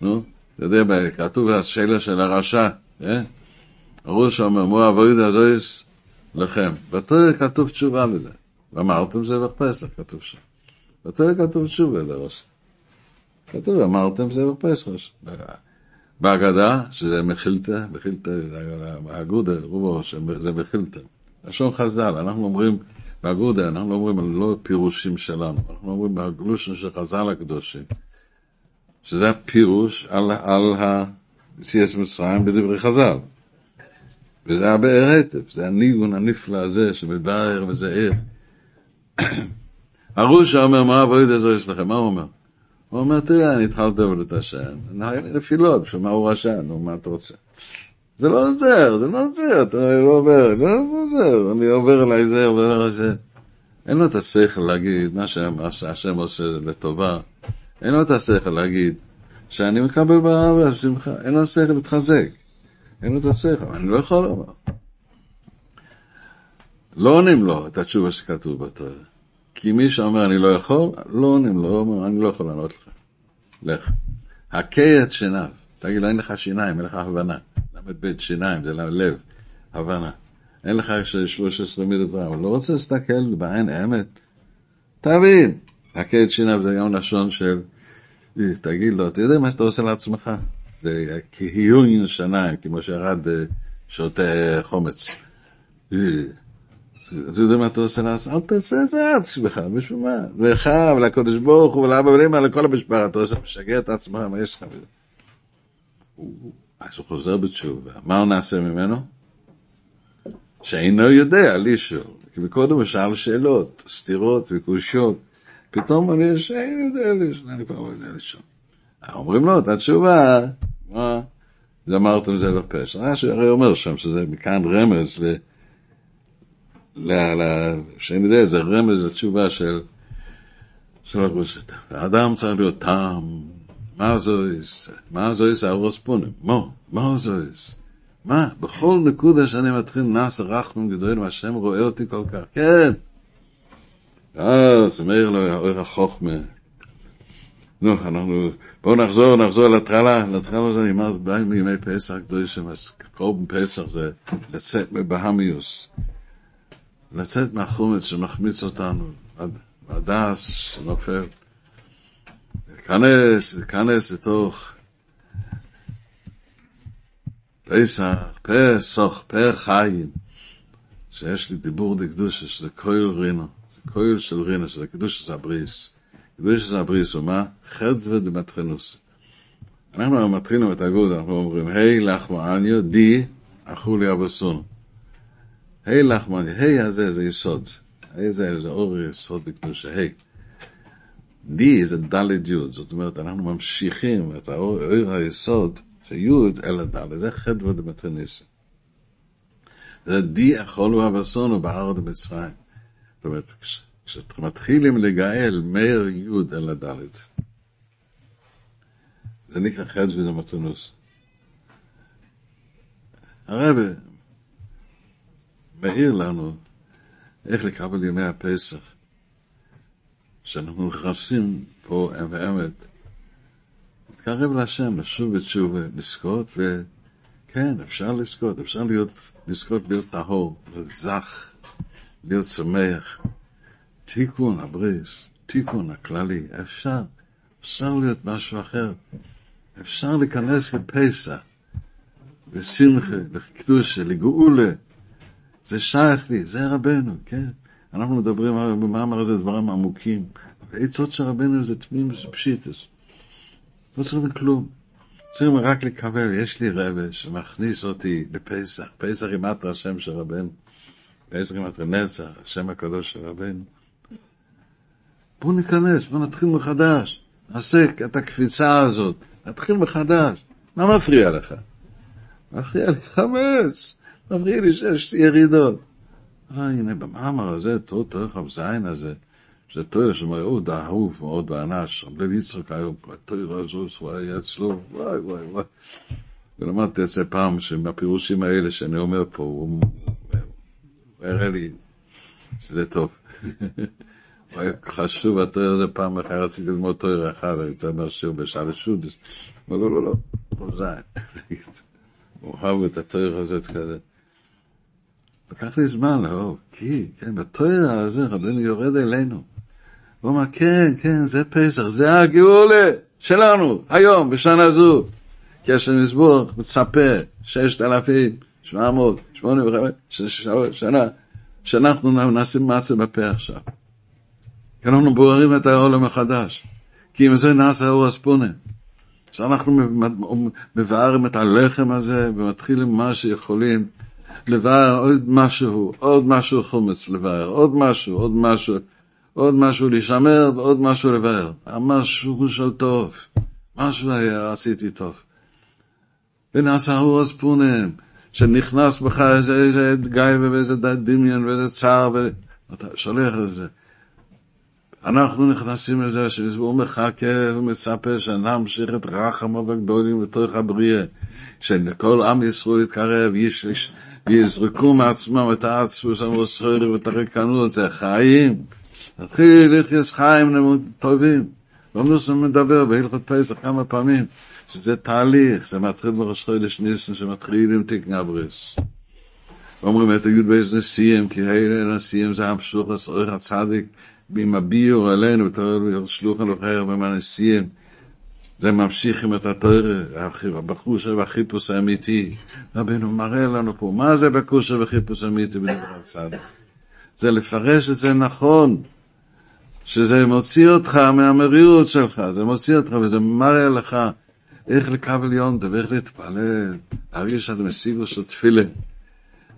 נו? אתה יודע, כתוב השאלה של הרשע, כן? הראש אומר, מו אבויד הזויס לכם. בתורה כתוב תשובה לזה. ואמרתם זה בפסח, כתוב שם. בתורה כתוב תשובה לראש. כתוב, אמרתם זה בפסח. בהגדה, שזה מחילתא, מחילתא, האגודה, רובו, זה מחילתא. לשון חז"ל, אנחנו אומרים, באגודה, אנחנו אומרים לא פירושים שלנו, אנחנו אומרים בגלושן של חז"ל הקדושים. שזה הפירוש על, על היציאת מצרים בדברי חז"ל. וזה הבאר היטב, זה הניגון הנפלא הזה שמבאר וזעיר. הרושע אומר, מה אבויד הזו יש לכם? מה הוא אומר? הוא אומר, תראה, אני התחלתי לעבוד את השם, נפילות, בשביל מה הוא רשע, נו, מה אתה רוצה? זה לא עוזר, זה לא עוזר, אתה לא עובר, לא עוזר, אני עובר אליי זה, עובר אליי זה. אין לו את השכל להגיד מה שהשם עושה לטובה. אין לו את השכל להגיד שאני מקבל באהבה, בשמחה, אין לו שכל להתחזק, אין לו את השכל, אני לא יכול לומר. לא עונים לו את התשובה שכתוב בתורה. כי מי שאומר אני לא יכול, לא עונים לו, לא אומר אני לא יכול לענות לך. לך. הכה את שיניו. תגיד לו אין לך שיניים, אין לך הבנה. ל"ב שיניים, זה לב, הבנה. אין לך 13 מידות רע, הוא לא רוצה להסתכל בעין אמת. תבין, הכה את שיניו זה גם לשון של תגיד לו, אתה יודע מה שאתה עושה לעצמך? זה כהיון שניים, כמו שירד אה, שותה חומץ. אתה יודע מה אתה עושה לעצמך? אל תעשה את זה לעצמך, בשביל מה? לך ולקדוש ברוך הוא ולאבא ולאמא לכל המשפחה, אתה עושה, משגע את עצמך, מה יש לך? אז הוא חוזר בתשובה, מה הוא נעשה ממנו? שאינו יודע לשאול, כי מקודם הוא שאל שאלות, סתירות וקושיות. פתאום אני שאין יודע לשאול, אני כבר לא יודע לשאול. אומרים לו את התשובה, מה? אמרתם זה בפשע. רש"י הרי אומר שם שזה מכאן רמז ל... שאני יודע, זה רמז לתשובה של... הגרוסת. האדם צריך להיות טעם, מה זויס? מה זויס ארוס פונים? מו, מה זויס? מה? בכל נקודה שאני מתחיל נס רחמים גדולים, השם רואה אותי כל כך. כן. אז אומר לו אור החוכמה, נו, אנחנו, בואו נחזור, נחזור להתחלה, להתחלה זה נאמר, באים מימי פסח קדושים, אז קורבן פסח זה לצאת מבהמיוס, לצאת מהחומץ שמחמיץ אותנו, הדס שנופל, להיכנס, להיכנס לתוך פסח, פסח, פר חיים, שיש לי דיבור דקדושה, שזה כהל רינו, כהל של רינו, שזה קדושה זה הבריס. קדושה זה הבריס, ומה? חדווה דמטחנוס. אנחנו מתחילים את הגוז, אנחנו אומרים, היי לחמניה, די, אכו לי היי לחמניה, היי הזה זה יסוד. היי זה, זה אור יסוד בקדושה, היי. די זה דלת יוד, זאת אומרת, אנחנו ממשיכים את האור היסוד, שיוד אל הדלת, זה חדווה דמטחנוס. זה די אכולו אבסונו בארץ במצרים. זאת אומרת, כשאתם מתחילים לגאל מאיר יוד אל הדלת, זה נקרא וזה מתונוס. הרב מאיר לנו איך לקבל ימי הפסח, שאנחנו נכנסים פה אם ואמת, להתקרב להשם, לשוב ותשובה, לזכות, וכן, אפשר לזכות, אפשר להיות, לזכות להיות טהור, להיות להיות שמח. תיקון הבריס, תיקון הכללי, אפשר, אפשר להיות משהו אחר. אפשר להיכנס לפסח, לשמחה, לקדושה, לגאולה. זה שייך לי, זה רבנו, כן? אנחנו מדברים במאמר הזה דברים עמוקים. העצות של רבנו זה תמים, פשיטס. לא צריכים כלום. צריכים רק לקבל, יש לי רבה שמכניס אותי לפסח, פסח עם השם של רבנו, פסח עם נצח, השם הקדוש של רבנו. בואו ניכנס, בואו נתחיל מחדש. נעשה את הקפיצה הזאת, נתחיל מחדש. מה מפריע לך? מפריע לי חמץ, מפריע לי שיש ירידות. אה, הנה, במאמר הזה, תור תור כ"ז הזה, זה תור שמאוד אהוב, מאוד באנש, רבי יצחק היום, התור הזו, היה אצלו, וואי וואי וואי. ולמדתי את זה פעם, שמהפירושים האלה שאני אומר פה, הוא הראה לי שזה טוב. חשוב התואר הזה פעם אחת, רציתי ללמוד תואר אחד, אומר שיר בשעה שודס. לא, לא, לא, לא, לא זין. הוא אוהב את התואר הזה כזה. לקח לי זמן לאהוב, כי, כן, בתואר הזה רבנו יורד אלינו. הוא אומר, כן, כן, זה פסח, זה הגאולה שלנו, היום, בשנה זו. כי השם יסבור, מצפה, ששת אלפים, שמונה מאות, שמונה וחמש, שנה, שאנחנו נעשים מעשה בפה עכשיו. כי אנחנו בוערים את העולם מחדש. כי עם זה נעשה אור הספונה. כשאנחנו מבארים את הלחם הזה ומתחילים מה שיכולים לבאר עוד משהו, עוד משהו חומץ לבאר, עוד משהו, עוד משהו, עוד משהו לשמר ועוד משהו לבאר. המשהו של טוב, משהו היה, עשיתי טוב. ונעשה אור הספונים, שנכנס בך איזה, איזה גיא ואיזה דמיון ואיזה צער, ואתה שולח את זה. אנחנו נכנסים לזה שהוא מחכה ומצפה שנמשיך את רחמו וגדולים בתוך הבריאה, שכל עם ישראל יתקרב, יש, יזרקו מעצמם את העצמוס המוסחרי ואת הריקנות, זה חיים. תתחיל לחיות חיים טובים. לא נוסעים מדבר בהלכות פסח כמה פעמים, שזה תהליך, זה מתחיל בראש חודש ניסן, שמתחיל עם תקן הבריס. אומרים את היוד באיזה נשיאים, כי אלה נשיאים זה המשוך, הצדיק, עם הביור עלינו, בתור שלוחן וחר במנסיהם. זה ממשיך עם את התואר, בחושה והחיפוש האמיתי. רבנו מראה לנו פה, מה זה בחושה וחיפוש האמיתי בדבר הצד? זה לפרש את זה נכון, שזה מוציא אותך מהמרירות שלך, זה מוציא אותך וזה מראה לך איך לקבל יונדה ואיך להתפלל, להרגיש שאתה מסיבו של תפילה.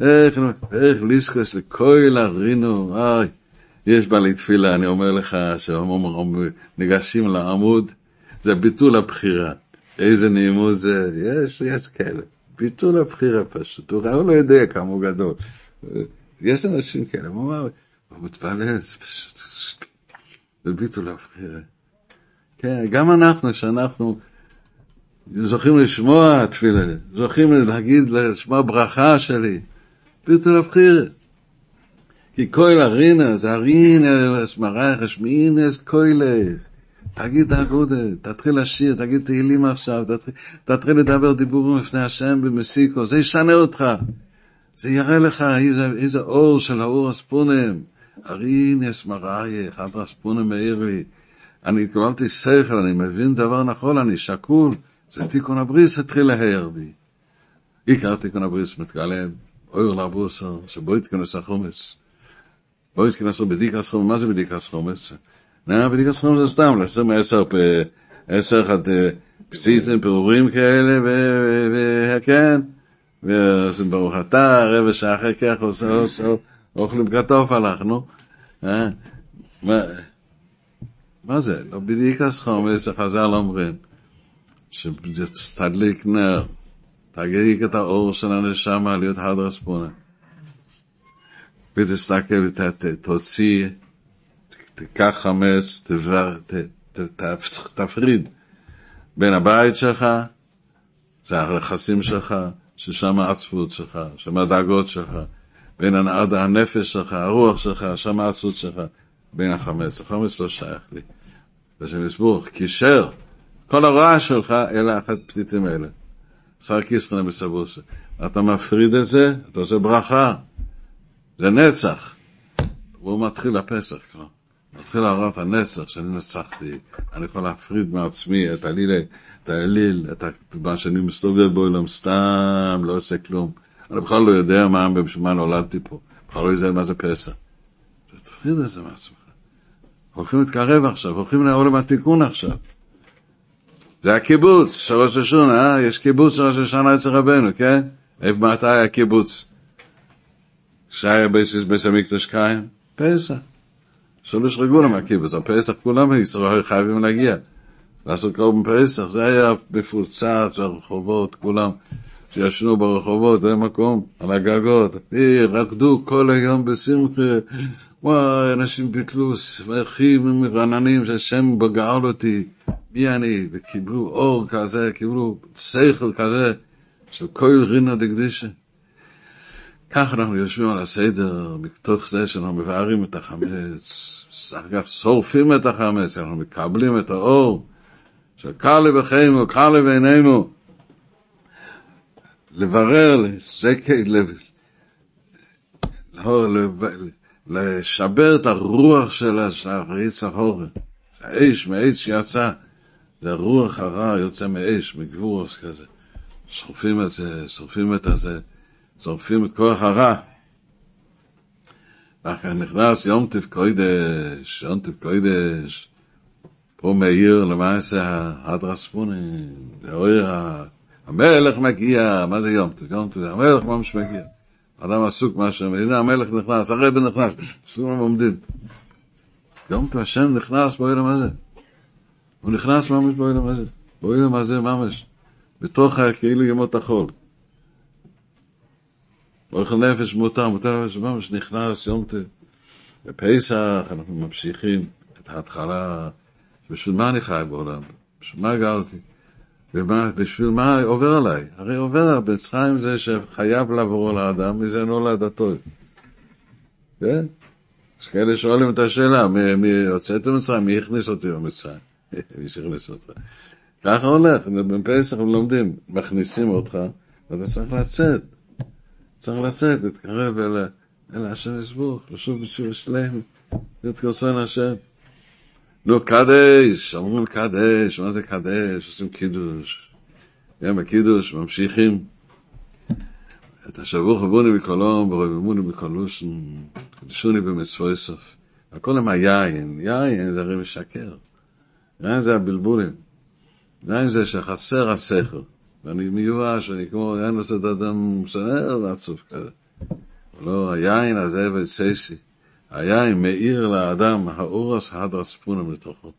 איך, איך ליסקוס לכל הרינו, איי. יש בעלי תפילה, אני אומר לך, שניגשים לעמוד, זה ביטול הבחירה. איזה נעימות זה, יש, יש כאלה. ביטול הבחירה פשוט, הוא לא יודע כמה הוא גדול. יש אנשים כאלה, הוא אומר, הוא מתפלל, זה פשוט, זה ביטול הבחירה. כן, גם אנחנו, שאנחנו זוכים לשמוע תפילה, זוכים להגיד, לשמוע ברכה שלי, ביטול הבחירה. כי כל הרינה, זה הרינה, אס מרח, אס מינס, קוילך. תגיד אה, תתחיל לשיר, תגיד תהילים עכשיו, תתחיל, תתחיל לדבר דיבורים לפני השם במסיקו, זה ישנה אותך. זה יראה לך איזה, איזה אור של האור הספונם. ארינס מראי, אחד הספונם מאיר לי. אני קיבלתי שכל, אני מבין דבר נכון, אני שקול. זה תיקון הבריס התחיל להער בי. עיקר תיקון הבריס מתגלם, אור לבוסר, שבו יתכנס החומץ. בואו יתכנסו בדיקה סכומס, מה זה בדיקה סכומס? נה, בדיקה סכומס זה סתם, לעשות מעשר, עשר אחד פסיטים, פירורים כאלה, וכן, ועושים ברוך אתה, רבע שעה אחרי כך אוכלים כתוף הלכנו. מה זה? לא בדיקה סכומס, חז"ל אומרים, שתדליק נר, תגיק את האור של הנשמה להיות הדרס פונה. ותסתכל, תוציא, תיקח חמץ, תפריד בין הבית שלך, זה הנכסים שלך, ששם העצבות שלך, שם הדאגות שלך, בין הנפש שלך, הרוח שלך, שם העצבות שלך, בין החמץ. החמץ לא שייך לי. השם יסבור, קישר כל הרעש שלך אלה אחת פתיתים אלה. שר קיסחנה מסבוסה. אתה מפריד את זה, אתה עושה ברכה. זה נצח. והוא מתחיל הפסח כבר. מתחיל להראות הנצח שאני נצחתי. אני יכול להפריד מעצמי את הליל, את האליל, את מה שאני מסתובב בו אילם סתם, לא עושה כלום. אני בכלל לא יודע מה, בשביל מה נולדתי פה. בכלל לא יודע מה זה פסח. תפריד את זה מעצמך. הולכים להתקרב עכשיו, הולכים לעולם התיקון עכשיו. זה הקיבוץ של ראש השונה, אה? יש קיבוץ של ראש השונה אצל רבנו, כן? איפה מתי היה קיבוץ? שהיה בית קיים? פסח. שלוש רגולים מהקיבוץ, הפסח כולם ישראל חייבים להגיע. לעשות קרוב פסח, זה היה מפוצץ ברחובות, כולם שישנו ברחובות, אין מקום, על הגגות, רקדו כל היום בשמחה, וואי, אנשים ביטלו שמחים ורעננים שהשם בגאל אותי, מי אני, וקיבלו אור כזה, קיבלו שכל כזה, של כל רינה דקדישה. כך אנחנו יושבים על הסדר, מתוך זה שאנחנו מבארים את החמץ, אחר כך שורפים את החמץ, אנחנו מקבלים את האור, של קר לבכינו, קר לבעינינו. לברר, לשבר את הרוח של העץ החורף. האש מהאש שיצא, זה הרוח הרע יוצא מאש, מגבורס כזה. שורפים את זה, שורפים את זה. שורפים את כוח הרע. ואחר כך נכנס יום טף קוידש, יום טף קוידש, פה מאיר למעשה ההדרספוני, האויר, המלך מגיע, מה זה יום טף? יום טף, המלך ממש מגיע. אדם עסוק משהו, הנה המלך נכנס, הרבי נכנס, סכום עומדים. יום טף השם נכנס באוילם הזה. הוא נכנס ממש באוילם הזה. באוילם הזה ממש. בתוך כאילו ימות החול. אוכל נפש מותר, מותר נפש ממש נכנס יום ת... בפסח אנחנו ממשיכים את ההתחלה, בשביל מה אני חי בעולם? בשביל מה גרתי? בשביל מה עובר עליי? הרי עובר, בן חיים זה שחייב לעבור על האדם, מזה נולד הטוב. כן? יש כאלה שואלים את השאלה, מי, מי הוצאת ממצרים? מי הכניס אותי למצרים? מי שהכניס אותך? ככה הולך, בפסח לומדים, מכניסים אותך, ואתה צריך לצאת. צריך לצאת, להתקרב אל, אל השם ישבוך, לשוב בשביל שלם, להיות כרסון השם. נו, קדש, אומרים קדש, מה זה קדש? עושים קידוש. גם בקידוש ממשיכים. את השבוע חבוני בקולום, ורבמוני בקולושן, קדשוני במצווי סוף. הכל עם היין, יין זה הרי משקר. יין זה הבלבולים. יין זה שחסר השכל. ואני מיואש, אני כמו יין את האדם מסנר ועצוב כזה. לא, היין הזה וסייסי. היין מאיר לאדם, האורס הדרס פונם לתוכו.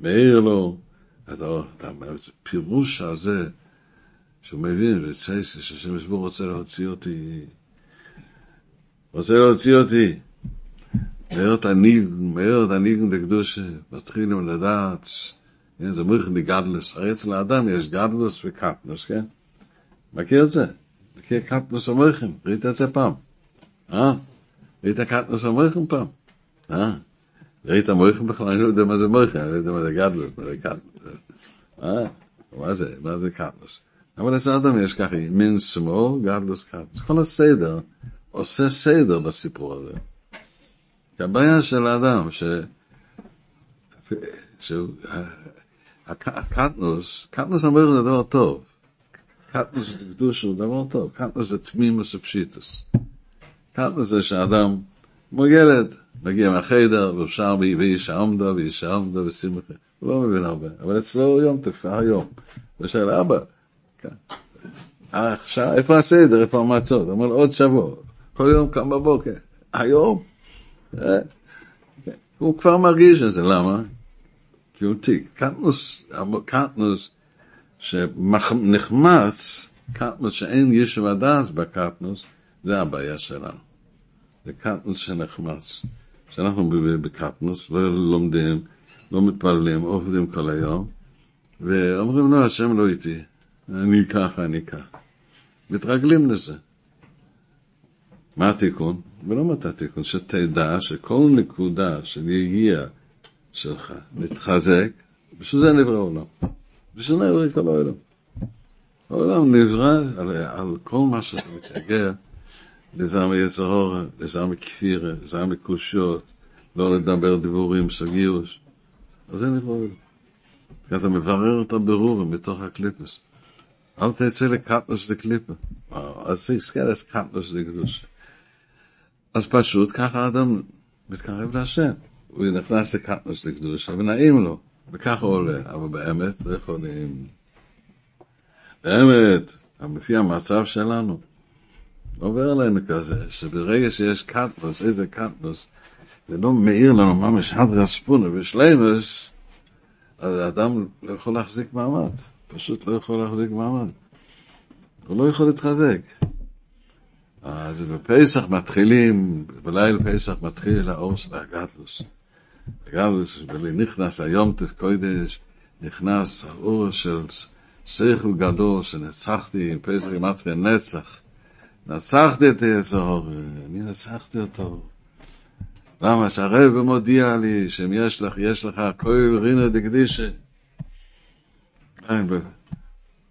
מאיר לו את הפירוש הזה, שהוא מבין, וסייסי, שהשם ישבור רוצה להוציא אותי. רוצה להוציא אותי. מאיר את הניגון, מאיר את הניגון לקדושה, מתחילים לדעת כן, זה מויכן די גדלוס. הרי אצל האדם יש גדלוס וקטנוס, כן? מכיר את זה? מכיר קטנוס ומויכן? ראית את זה פעם? אה? ראית קטנוס ומויכן פעם? אה? ראית מויכם בכלל? אני לא יודע מה זה מויכם, אני לא יודע מה זה גדלות, מה זה קטנוס. אה? מה זה? מה זה קטנוס? אבל אצל אדם יש ככה ימין שמאל, גדלוס קטנוס. כל הסדר עושה סדר בסיפור הזה. כי הבעיה של האדם, ש... הקטנוס, קטנוס אומר זה דבר טוב. קטנוס קדוש הוא דבר טוב. קטנוס זה תמימוס ופשיטוס. קטנוס זה שאדם, כמו ילד, מגיע מהחדר, והוא שר ואיש העומדו, ואיש העומדו, ושמחה. הוא לא מבין הרבה, אבל אצלו יום תפקע היום. הוא שואל, אבא, עכשיו, איפה הסדר, איפה המצות? הוא אומר, עוד שבוע. כל יום קם בבוקר. היום? אה? הוא כבר מרגיש את זה, למה? תיק. קטנוס, קטנוס שנחמץ, קטנוס שאין ישו הדס בקטנוס, זה הבעיה שלנו. זה קטנוס שנחמץ. שאנחנו בקטנוס, לא לומדים, לא מתפללים, עובדים כל היום, ואומרים, לא, השם לא איתי, אני ככה, אני ככה. מתרגלים לזה. מה התיקון? ולא מה התיקון, שתדע שכל נקודה של יגיע שלך מתחזק, בשביל זה נברא העולם. בשביל זה נברא כל העולם. העולם נברא על, על כל מה שאתה מתייגע, לזעם יצר לזעם כפירה, לזעם קושיות, לא לדבר דיבורים סגיוס. אז זה נברא העולם. אתה מברר את הבירור מתוך הקליפס. אל תצא לקטנוס לקליפה. אז זה סקרס קטנוס לקדושה. אז פשוט ככה האדם מתקרב להשם. הוא נכנס לקטנוס לקדושה ונעים לו, וככה הוא עולה, אבל באמת לא יכולים. באמת, לפי המצב שלנו, עובר עלינו כזה, שברגע שיש קטנוס, איזה קטנוס, זה לא מאיר לנו ממש עד רספונה ושלימוס, אז האדם לא יכול להחזיק מעמד, פשוט לא יכול להחזיק מעמד. הוא לא יכול להתחזק. אז בפסח מתחילים, בליל פסח מתחיל האור של הגדלוס. הגדלוס, ונכנס היום תפקודש, נכנס האור של שכל גדול שנצחתי, פסח מתחיל נצח. נצחתי את האזור, אני נצחתי אותו. למה? שהרב מודיע לי שאם יש לך, יש לך כל רינה דקדישה.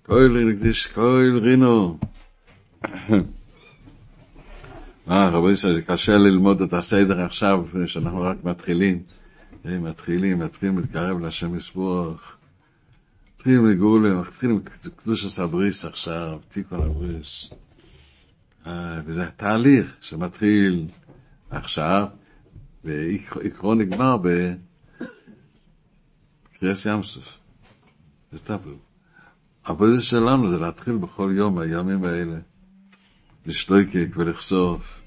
כל רינה דקדישה, כל רינו. אה, רבי ישראל, זה קשה ללמוד את הסדר עכשיו, שאנחנו רק מתחילים. מתחילים, מתחילים להתקרב להשם יסבוך. מתחילים לגאולה, מתחילים קדוש הסבריס עכשיו, תיקון הבריס. וזה תהליך שמתחיל עכשיו, ועקרו נגמר בקריאס ים סוף. זה טבו. העבודה שלנו זה להתחיל בכל יום, הימים האלה. לשטויקק ולחשוף.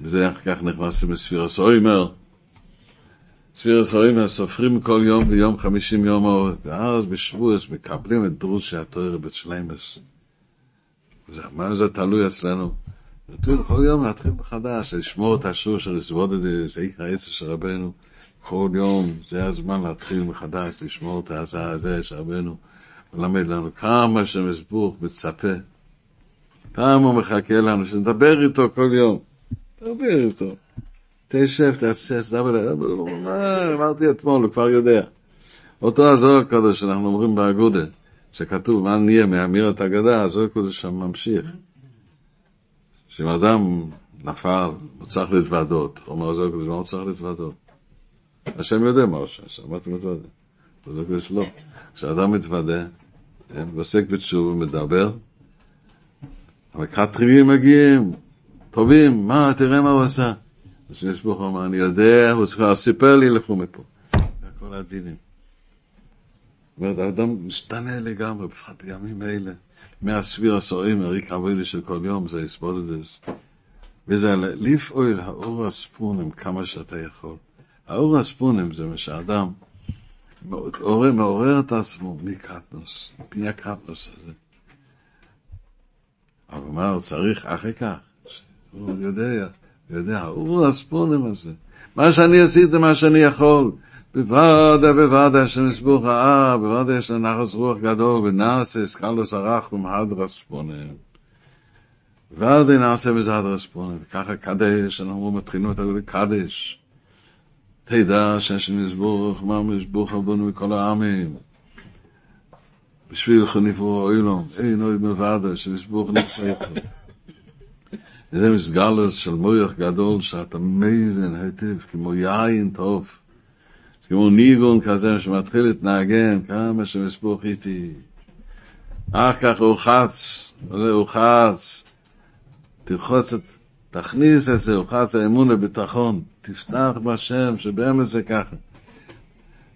וזה אחר כך נכנסים לספירס אוימר. ספירס אוימר סופרים כל יום ביום חמישים יום אור, ואז בשבועס מקבלים את דרוש שהתואר בצ'למס. מה זה תלוי אצלנו? נתון כל יום להתחיל מחדש, לשמור את השור של סבודד, זה עיקר העצר של רבנו. כל יום, זה הזמן להתחיל מחדש, לשמור את הזה של רבנו, ולמד לנו כמה שמסבוך מצפה. פעם הוא מחכה לנו, שנדבר איתו כל יום. דבר איתו. תשב, תדבר, מה, אמרתי אתמול, הוא כבר יודע. אותו הזוהר הקדוש שאנחנו אומרים באגודה, שכתוב מה נהיה מאמיר את הגדה, הזוהר הקדוש שם ממשיך. שאם אדם נפל, הוא צריך להתוודות, אומר הזוהר הקדוש, מה הוא צריך להתוודות? השם יודע מה הוא עושה, מה אתה מתוודה? הזוהר הקדוש לא. כשאדם מתוודה, ועוסק בתשוב ומדבר, המקטרים מגיעים, טובים, מה, תראה מה הוא עשה. אז יש ברוך אמר, אני יודע, הוא צריך לספר לי, לכו מפה. זה כל הדינים. זאת אומרת, האדם משתנה לגמרי, בפחד בימים אלה. מהסביר הסורים, הריק עבודי של כל יום, זה יסבודדס. וזה לפעול האור הספונים כמה שאתה יכול. האור הספונים זה מה שאדם מעורר, מעורר את עצמו מקטנוס, מפני הקטנוס הזה. אבל מה הוא צריך אחר כך? הוא יודע, יודע, הוא הספונים הזה. מה שאני עשיתי, מה שאני יכול. בוודא בוודא השם יסבור רעה, בוודא יש לנו נחס רוח גדול, ונעשה סקלוס הרח ומהדר הספונים. בוודא נעשה בזה הדר הספונים. וככה קדש, אנחנו מתחילים את הקדש. תדע שהשם יסבורך, מה יסבורך רבנו מכל העמים. בשביל חניפו אילום, אין אוי מלבדו, שיסבורך נמצא איתו. וזה מסגלוס של מויח גדול, שאתה מבין היטב, כמו יין טוב, כמו ניגון כזה שמתחיל להתנגן, כמה שמסבוך איתי. אחר כך הוא חץ, הוא חץ, תרחוץ את, תכניס את זה, הוא חץ האמון לביטחון, תפתח בשם, שבאמת זה ככה.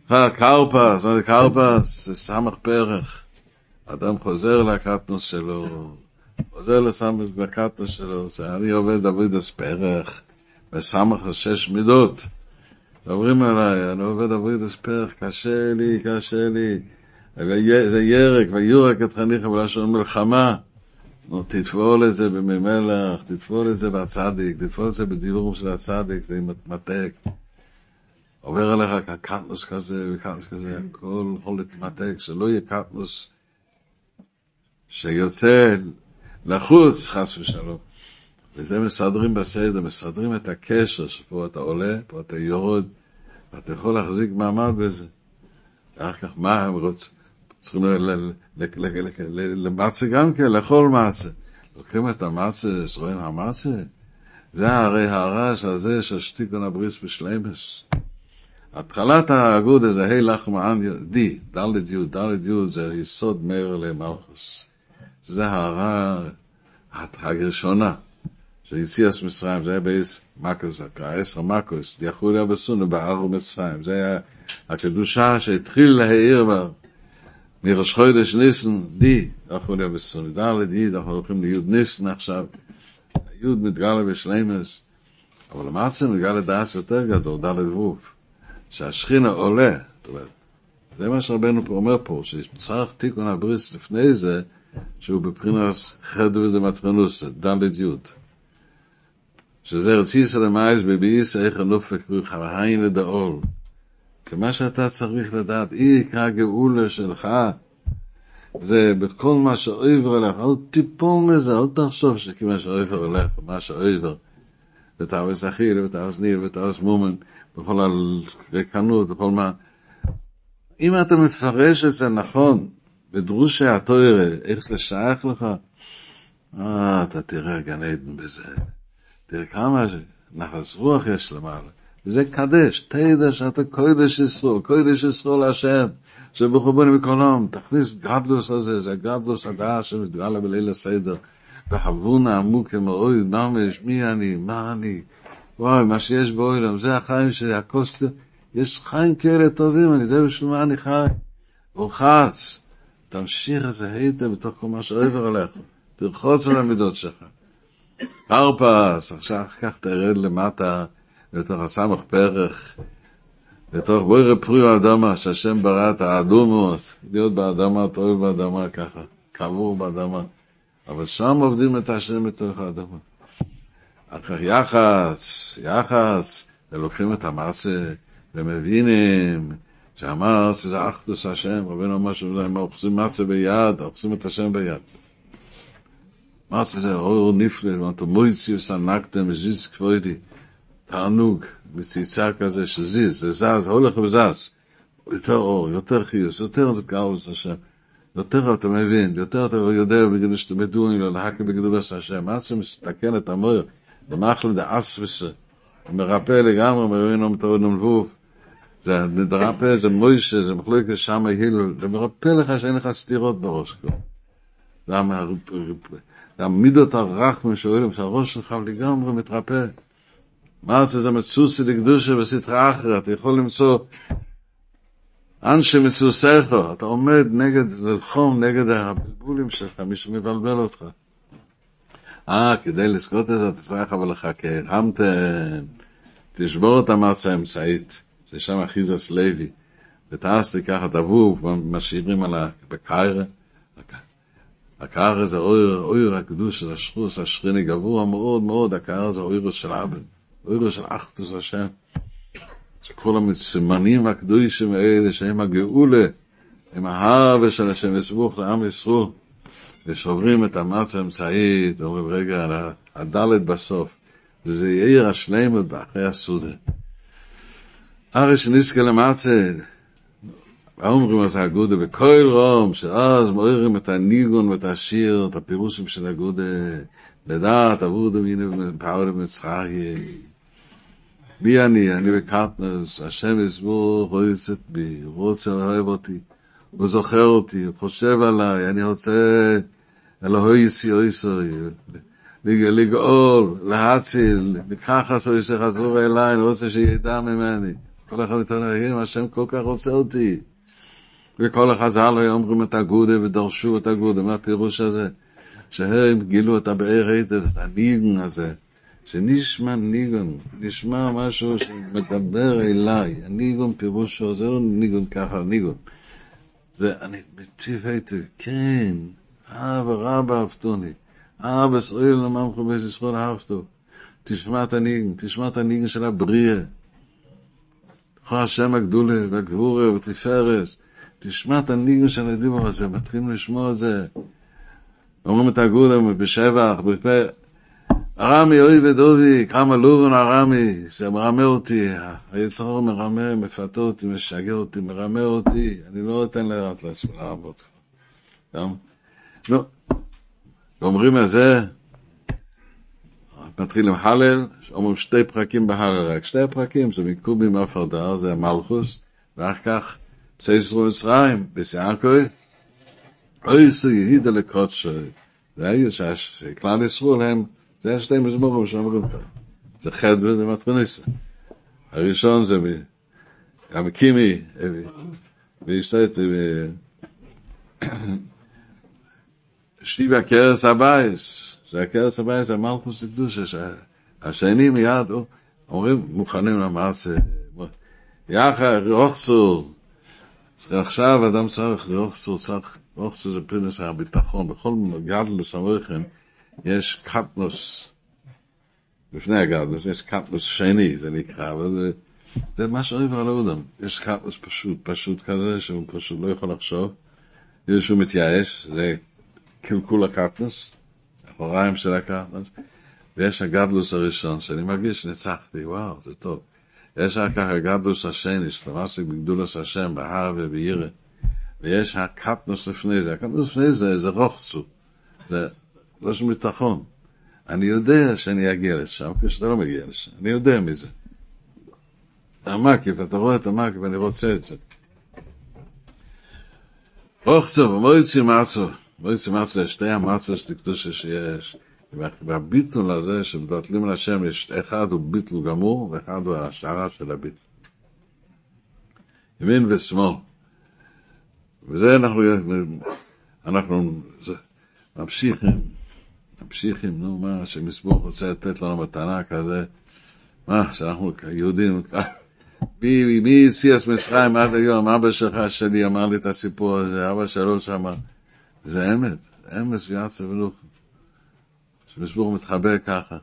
קרפס, מה זה קרפס? זה סמך פרח. אדם חוזר לקטנוס שלו, חוזר לסמך לקטנוס שלו, זה אני עובד דוד אספרח, וסמך שש מידות. מדברים עליי, אני עובד דוד אספרח, קשה לי, קשה לי. זה ירק, ויורק את חניך בלשון מלחמה. נו, תטפול את זה במי מלח, תטפול את זה בצדיק, תטפול את זה בדיבור של הצדיק, זה מתמתק. עובר עליך קטנוס כזה וקטנוס כזה, הכל יכול להתמתק, שלא יהיה קטנוס שיוצא לחוץ, חס ושלום. וזה מסדרים בסדר, מסדרים את הקשר, שפה אתה עולה, פה אתה יורד, ואתה יכול להחזיק מעמד בזה. ואחר כך, מה הם רוצים? צריכים למצה גם כן, לאכול מצה. לוקחים את המצה, שרואים המצה, זה הרי הרעש הזה של שתיקון הבריס בשלמס. התחלת האגודה זה ה' העם די, דלת י', דלת י' זה יסוד מאיר למלכוס. זה הרע הראשונה של יציאס מצרים, זה היה בייס מקוס, עשר מקוס, יחול היה בסונו בער מצרים. זה היה הקדושה שהתחיל להעיר מראש חודש ניסן, די, אנחנו נהיה בסולידרית, די, אנחנו הולכים ליוד ניסן עכשיו, היוד מתגלה בשלימס, אבל למעשה מתגלה דעס יותר גדול, דלת ווף, שהשכינה עולה, זאת אומרת, זה מה שרבנו פה אומר פה, שצריך תיקון הבריס לפני זה, שהוא בבחינת חדר דמטרנוס, דלת יוד. שזה רציס למייס בביס איך הנופק רוח, והיין לדאול. כמה שאתה צריך לדעת, אי יקרא גאולה שלך, זה בכל מה שאויבר עליך, אל תיפול מזה, אל תחשוב שכמה שאויבר עליך, מה שאויבר, ותאווס אחיל, ותאווס ניר, ותאווס מומן, בכל הרקנות, בכל מה. אם אתה מפרש את זה נכון, בדרושי התוירה, איך זה שייך לך, אה, אתה תראה גן עדן בזה. תראה כמה נחס רוח יש למעלה. וזה קדש, תדע שאתה קודש ישראל, קודש ישראל להשם, שבחובנו מקולום, תכניס גדלוס הזה, זה גדלוס הדעה שמתגלה בליל הסדר, בהבונה עמוק מאוד, ממש, מי אני, מה אני, וואי, מה שיש בעולם, זה החיים שלי, הכוס, יש חיים כאלה טובים, אני יודע בשביל מה אני חי, רוחץ, תמשיך את זה היטב בתוך כל מה שעובר עליך, תרחוץ על המידות שלך. פרפס, עכשיו כך תרד למטה, לתוך הסמך פרח, לתוך בוירי פרי האדמה, שהשם ברא את האדומות, להיות באדמה, טוב באדמה ככה, קבור באדמה. אבל שם עובדים את השם בתוך האדמה. אחר יחס, יחס, ולוקחים את המעשה, ומבינים שהמעשה זה אחדוס השם, רבינו אמר שהם אוחזים מעשה ביד, אוחזים את השם ביד. מעשה זה אור נפלא, ואתה מויציוס ענקתם, וזיז כבודי. תענוג מציצה כזה שזיז, זה זז, הולך וזז. יותר אור, יותר חיוס, יותר גאולס השם. יותר אתה מבין, יותר אתה יודע בגלל שאתה מדועים לו להקה בגדולס השם. מה שמסתכל את המויר, במחל דאס וס, מרפא לגמרי, מבין om תאוד נמבוב. זה מדרפא, זה מוישה, זה מחלוק לשם ההיל, זה מרפא לך שאין לך סתירות בראש כבר. זה המידות הרחמן שואלים שהראש שלך לגמרי מתרפא. מה זה זה מצוסי לקדושה בסתרה אחרת, אתה יכול למצוא אנשי מצוסיך, אתה עומד נגד, ללחום נגד הבלבולים שלך, מישהו מבלבל אותך. אה, כדי לזכות את זה, אתה צריך אבל לחכה, המתן, תשבור את המצה האמצעית, ששם אחיזס לוי, תיקח את אבוב, משאירים על הקיירה, הקיירה זה אויר, אויר הקדוש של השחוס, השכיני גבוה מאוד מאוד, הקיירה זה אויר של עבד. אוירו של אחדוס השם. כל הסימנים הקדושים האלה שהם הגאולה, הם ההר של השם יסבוך לעם ישראל, ושוברים את המס האמצעית, אומרים רגע, הדלת בסוף, וזה יאיר השלמות באחרי הסודה. אחרי שנזכה למצה, אומרים אז האגודה בכל רום, שאז מוירים את הניגון ואת השיר, את הפירושים של האגודה, לדעת עבודה והנה פעולה במצחי. מי אני? אני בקטנוס, השם יסבור, רויצת בי, הוא רוצה לאהוב אותי, הוא אותי, חושב עליי, אני רוצה אלוהי יסי אויסוי, לגאול, להציל, ככה שחזרו אליי, אני רוצה שידע ממני. כל אחד מתנהגים, השם כל כך רוצה אותי. וכל החז"ל היו אומרים את הגודה ודרשו את הגודה, מה הפירוש הזה? שהם גילו את הבאר היטב, את הניגון הזה, שנשמע ניגון, נשמע משהו שמדבר אליי, הניגון פירושו, זה לא ניגון ככה, ניגון. זה, אני מציב היטב, כן, אבא רבא אהבתוני, אבא ישראל לממחו בית ישראל אהבתו. תשמע את הניגון, תשמע את הניגון של הבריאה. לך השם הגדולה והגבורה ותפארס. תשמע את הניגון של הדיבור הזה, מתחילים לשמוע את זה. אומרים את הגולם בשבח, בפה, ארמי אוי ודובי, כמה לובן ארמי, זה מרמה אותי, היצור מרמה, מפתה אותי, משגע אותי, מרמה אותי, אני לא אתן לרעת לעבוד. גם, לא, אומרים את זה, מתחיל עם הלל, אומרים שתי פרקים בהלל רק, שתי הפרקים זה מקובים הפרדה, זה המלכוס, ואחר כך צייסרו מצרים, בסיאקוי, אוי סו יהידה לקודשו, והיו שכלל ישראל הם, זה שתי מזמורים שאומרים ככה, זה חדווה וזה מטרניסה. הראשון זה המקימי, ויסטט, שטיב הקרס הבייס, זה הקרס הבייס, זה מלכוס הקדושה, השני מיד אומרים, מוכנים למעשה, יחד, רוחצו, עכשיו אדם צריך רוחצו, צריך, רוחצו זה פרנס הביטחון, בכל גדלוס המויכן יש קטנוס, לפני הגדלוס יש קטנוס שני, זה נקרא, אבל זה, מה שאוהב על האודם, יש קטנוס פשוט, פשוט כזה, שהוא פשוט לא יכול לחשוב, יש שהוא מתייאש, זה קלקול הקטנוס, החוריים של הקטנוס, ויש הגדלוס הראשון, שאני מרגיש שניצחתי, וואו, זה טוב. יש אחר כך הגדלוס השני, שלמעשה בגדולוס השם, בהר ובירא, ויש הקטנוס לפני זה, הקטנוס לפני זה, זה רוחצו, זה לא של ביטחון. אני יודע שאני אגיע לשם, כשאתה לא מגיע לשם, אני יודע מזה. המקיף, אתה רואה את המקיף, אני רוצה את זה. רוחצו, ומויצי מצו, מויצי מצו, יש שתי המצו שתקדושה שיש. והביטול הזה שמבטלים להשם, יש אחד הוא ביטול גמור, ואחד הוא השערה של הביטול. ימין ושמאל. וזה אנחנו, אנחנו זה, ממשיכים, ממשיכים, נו מה, שמסמוך רוצה לתת לנו מתנה כזה, מה, שאנחנו יהודים, מי הציאס מצרים עד היום, אבא שלך שלי אמר לי את הסיפור הזה, אבא שלו שמה, זה אמת, אמת ויעצה ולוך. שמסבור מתחבר ככה.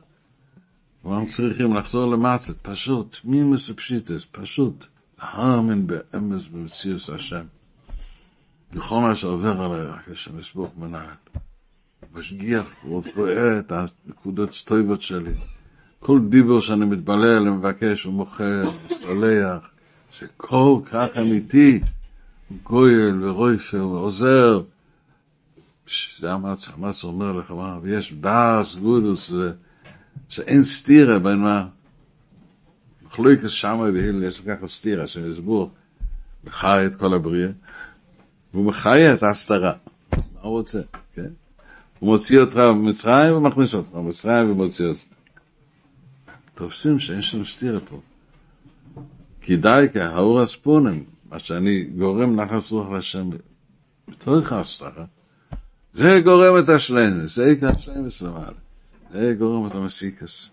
אנחנו צריכים לחזור למצת, פשוט, מימוס ופשיטס, פשוט, להאמין באמס במציאוס השם. בכל מה שעובר עליי, רק השם יסבור מנהל. משגיח, הוא עוד רואה את הנקודות סטויבות שלי. כל דיבור שאני מתבלל ומבקש ומוכר, וסולח, שכל כך אמיתי, גויל ורויפר ועוזר, זה המצ, המצ אומר לך, מה, ויש דאס גודוס, שאין סתירה בין מה, מחלוקת שמה בהיל, יש ככה סתירה, שמסבור, מחי את כל הבריאה, והוא מחי את ההסתרה, מה הוא רוצה, כן? הוא מוציא אותך במצרים ומכניס אותך במצרים ומוציא אותך. תופסים שאין שם סתירה פה. כי די כהאור הספונם, מה שאני גורם נחס רוח לשם, בתוך ההסתרה, זה גורם את השלנס, זה עיקר השלנס למעלה. זה גורם את המסיקס.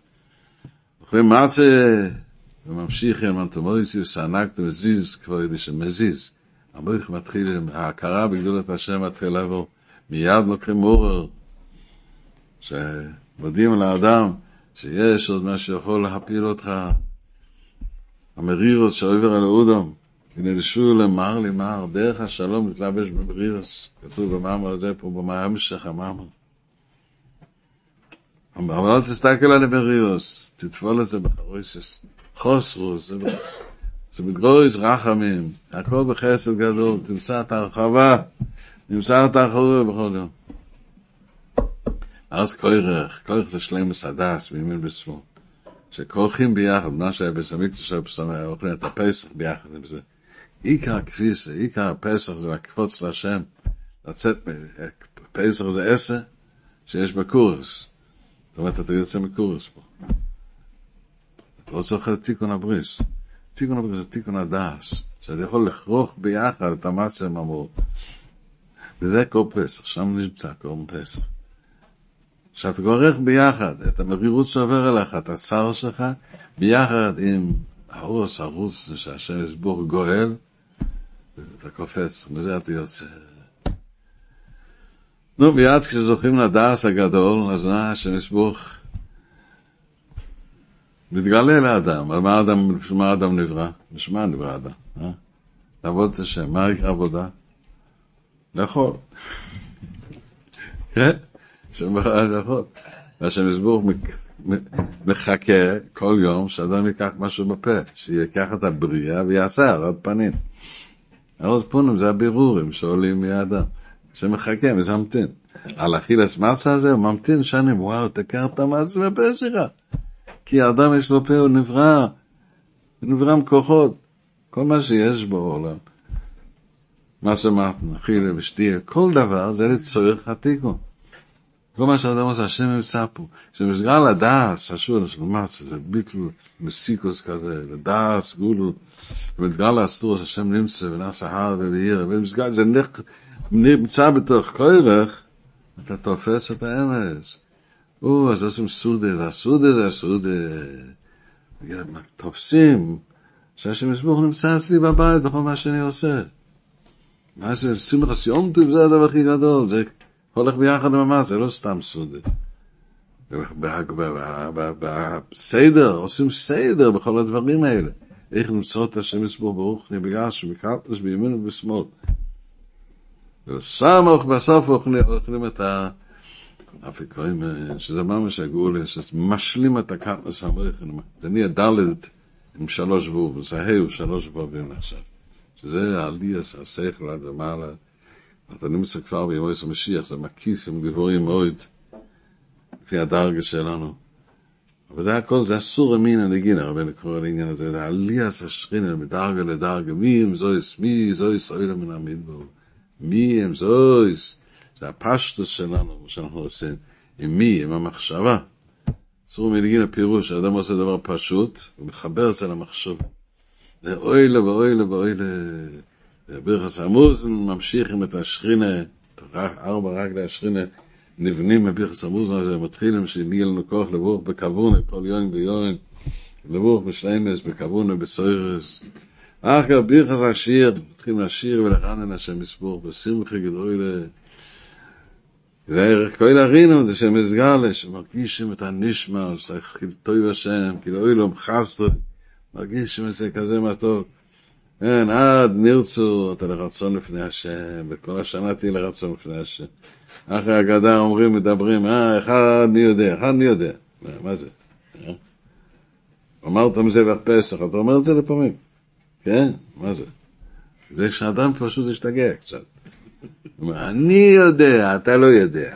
אחרי מה זה, וממשיך עם אנטומויסיוס, הענקת מזיז, כבר ידי שמזיז. המויך מתחיל, ההכרה בגדולת השם מתחיל לעבור. מיד לוקחים אורר, שמודיעים לאדם שיש עוד מה שיכול להפיל אותך. המרירוס שעובר על האודם. ונלשו למר למר, דרך השלום להתלבש בברירס, כתוב במאמר הזה פה, בהמשך המאמר. אבל אל תסתכל על הברירוס, תטפול את זה בחרויסס. חוסרו, זה, מתגורש רחמים, הכל בחסד גדול, תמצא את ההרחבה, תמצא את ההרחבה בכל יום. אז כוירך, כוירך זה שלם מסדס, מימין בשמאל. שכורכים ביחד, מה שהיה בסמיקציה של אוכלים את הפסח ביחד עם זה. עיקר הכביסה, עיקר הפסח זה לקפוץ להשם, לצאת, פסח זה עשר שיש בקורס. זאת אומרת, אתה יוצא מקורס פה. אתה רוצה אוכל את תיקון הבריס. תיקון הבריס זה תיקון הדס, שאתה יכול לכרוך ביחד את המסה ממור. וזה כל פסח, שם נמצא כל פסח. שאתה גורך ביחד את המרירות שעובר אליך, את השר שלך, ביחד עם האורס הרוס שהשם יסבור גואל, אתה קופץ, מזה אתה יוצא. נו, מיד כשזוכים לדעס הגדול, אז נא יסבור מתגלה לאדם, על מה אדם, מה אדם נברא? בשביל מה נברא אדם? אה? לעבוד את השם, מה יקרה עבודה? לאכול. כן? השם ברא לאכול. והשם יסבור מחכה כל יום שאדם ייקח משהו בפה, שיקח את הבריאה ויעשה הרד פנים. הרד פונים זה הבירורים שעולים מאדם. שמחכה, מזמתין. על אכילס מצה הזה הוא ממתין שנים, וואו, תקח את המצה בפה שלך. כי האדם יש לו פה, הוא נברא, הוא נברא עם כוחות, כל מה שיש בעולם. מה שאמרנו, אכילה ושתייה, כל דבר זה לצורך התיקון. כל מה שאדם עושה, השם נמצא פה. כשמסגר לדעס, אסור של מצה, זה ביטל מסיקוס כזה, לדעס, גולו, ומתגר לאסטרוס, השם נמצא, ונעשה הר ובעיר, ומסגר, זה נמצא בתוך כורך, אתה תופס את האמס. או, אז עושים סודה, והסודה זה הסודה. תופסים שהשם יסבור נמצא אצלי בבית בכל מה שאני עושה. מה זה, שמחה יום טוב זה הדבר הכי גדול, זה הולך ביחד עם המס, זה לא סתם סודה. בסדר, עושים סדר בכל הדברים האלה. איך למצוא את השם יסבור ברוך נבגש ומקרפס בימין ובשמאל. וסמוך בסוף אוכלים את ה... אפיקויים, שזה ממש הגאולה, שמשלים את המריחן, זה נהיה דלת עם שלוש ווב, זה ה' שלוש וובים עכשיו, שזה העליאס, השכל עד למעלה, אתה נמצא כבר בימויס המשיח, זה מקיף עם גבוהים מאוד, לפי הדרגה שלנו. אבל זה הכל, זה אסור אמין הנגינה, הרבה לקרוא לעניין הזה, זה עליאס השכינה מדרגה לדרגה, מי הם זויס, מי זויס אוהלה מן המדבור, מי הם זויס, זה הפשטוס שלנו, מה שאנחנו עושים, עם מי, עם המחשבה. אסור מלגין הפירוש, האדם עושה דבר פשוט, הוא מחבר את זה למחשב. זה אוי לו ואוי לו ואוי לו. ברכס המוזן ממשיכים את השכינה, ארבע רגלי השכינה נבנים בברכס המוזן הזה, מתחילים שיהיה לנו כוח לבוך בכוונה כל יום ויום, לבוך בשלמס, בכוונה, בסוירס. אחר ברכס השיר, מתחילים לשיר ולרנן השם יסבור, בשמחה גדול זה ערך כל הרינו, זה שם מסגלה, שמרגישים את הנשמע, כאילו טוב השם, כאילו אוי לו מחסטו, מרגישים את זה כזה מתוק. כן, עד נרצו, אתה לרצון לפני השם, וכל השנה תהיה לרצון לפני השם. אחרי הגדה אומרים, מדברים, אה, אחד מי יודע, אחד מי יודע. מה זה? אה? אמרת מזה בפסח, אתה אומר את זה לפעמים. כן? מה זה? זה שאדם פשוט השתגע קצת. אני יודע, אתה לא יודע.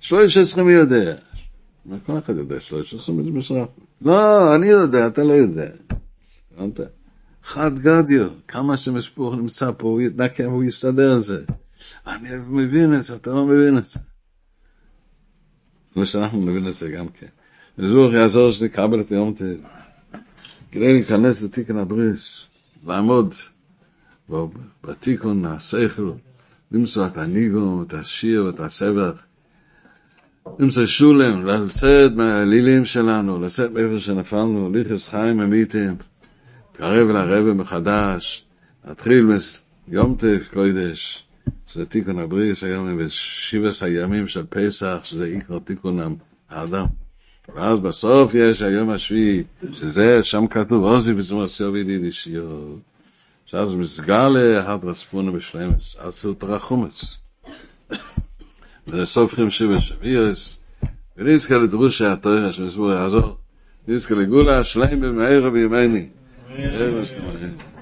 שלוש עשרה מי יודע. כל אחד יודע, שלוש עשרה משרה. לא, אני יודע, אתה לא יודע. הבנת? חד גדיו, כמה שמשפוח נמצא פה, הוא יתנקם, הוא יסתדר את זה. אני מבין את זה, אתה לא מבין את זה. כמו שאנחנו מבין את זה גם כן. וזרוח יעזור שנקבל את יום טוב. כדי להיכנס לתיקן הבריס, לעמוד בתיקון השכל, למצוא את הניגון, את השיר, את הסבך, למצוא שולם, לצאת מהלילים שלנו, לצאת מאיפה שנפלנו, ליחס חיים אמיתיים, קרב לרבא מחדש, להתחיל מיום טף קודש, שזה תיקון הבריס היום בשבעת הימים של פסח, שזה עיקר תיקון האדם. ואז בסוף יש היום השביעי, שזה שם כתוב, עוזי בזמור סיובי דידי שיור. שאז מסגלה הדרס פונה בשלמס, אז הוא תרחומץ. וסופחים שבע שביעס, ונזכה לדרוש התוירה שמסבור יעזור, נזכה לגולה שלם במהרה בימני. Amén.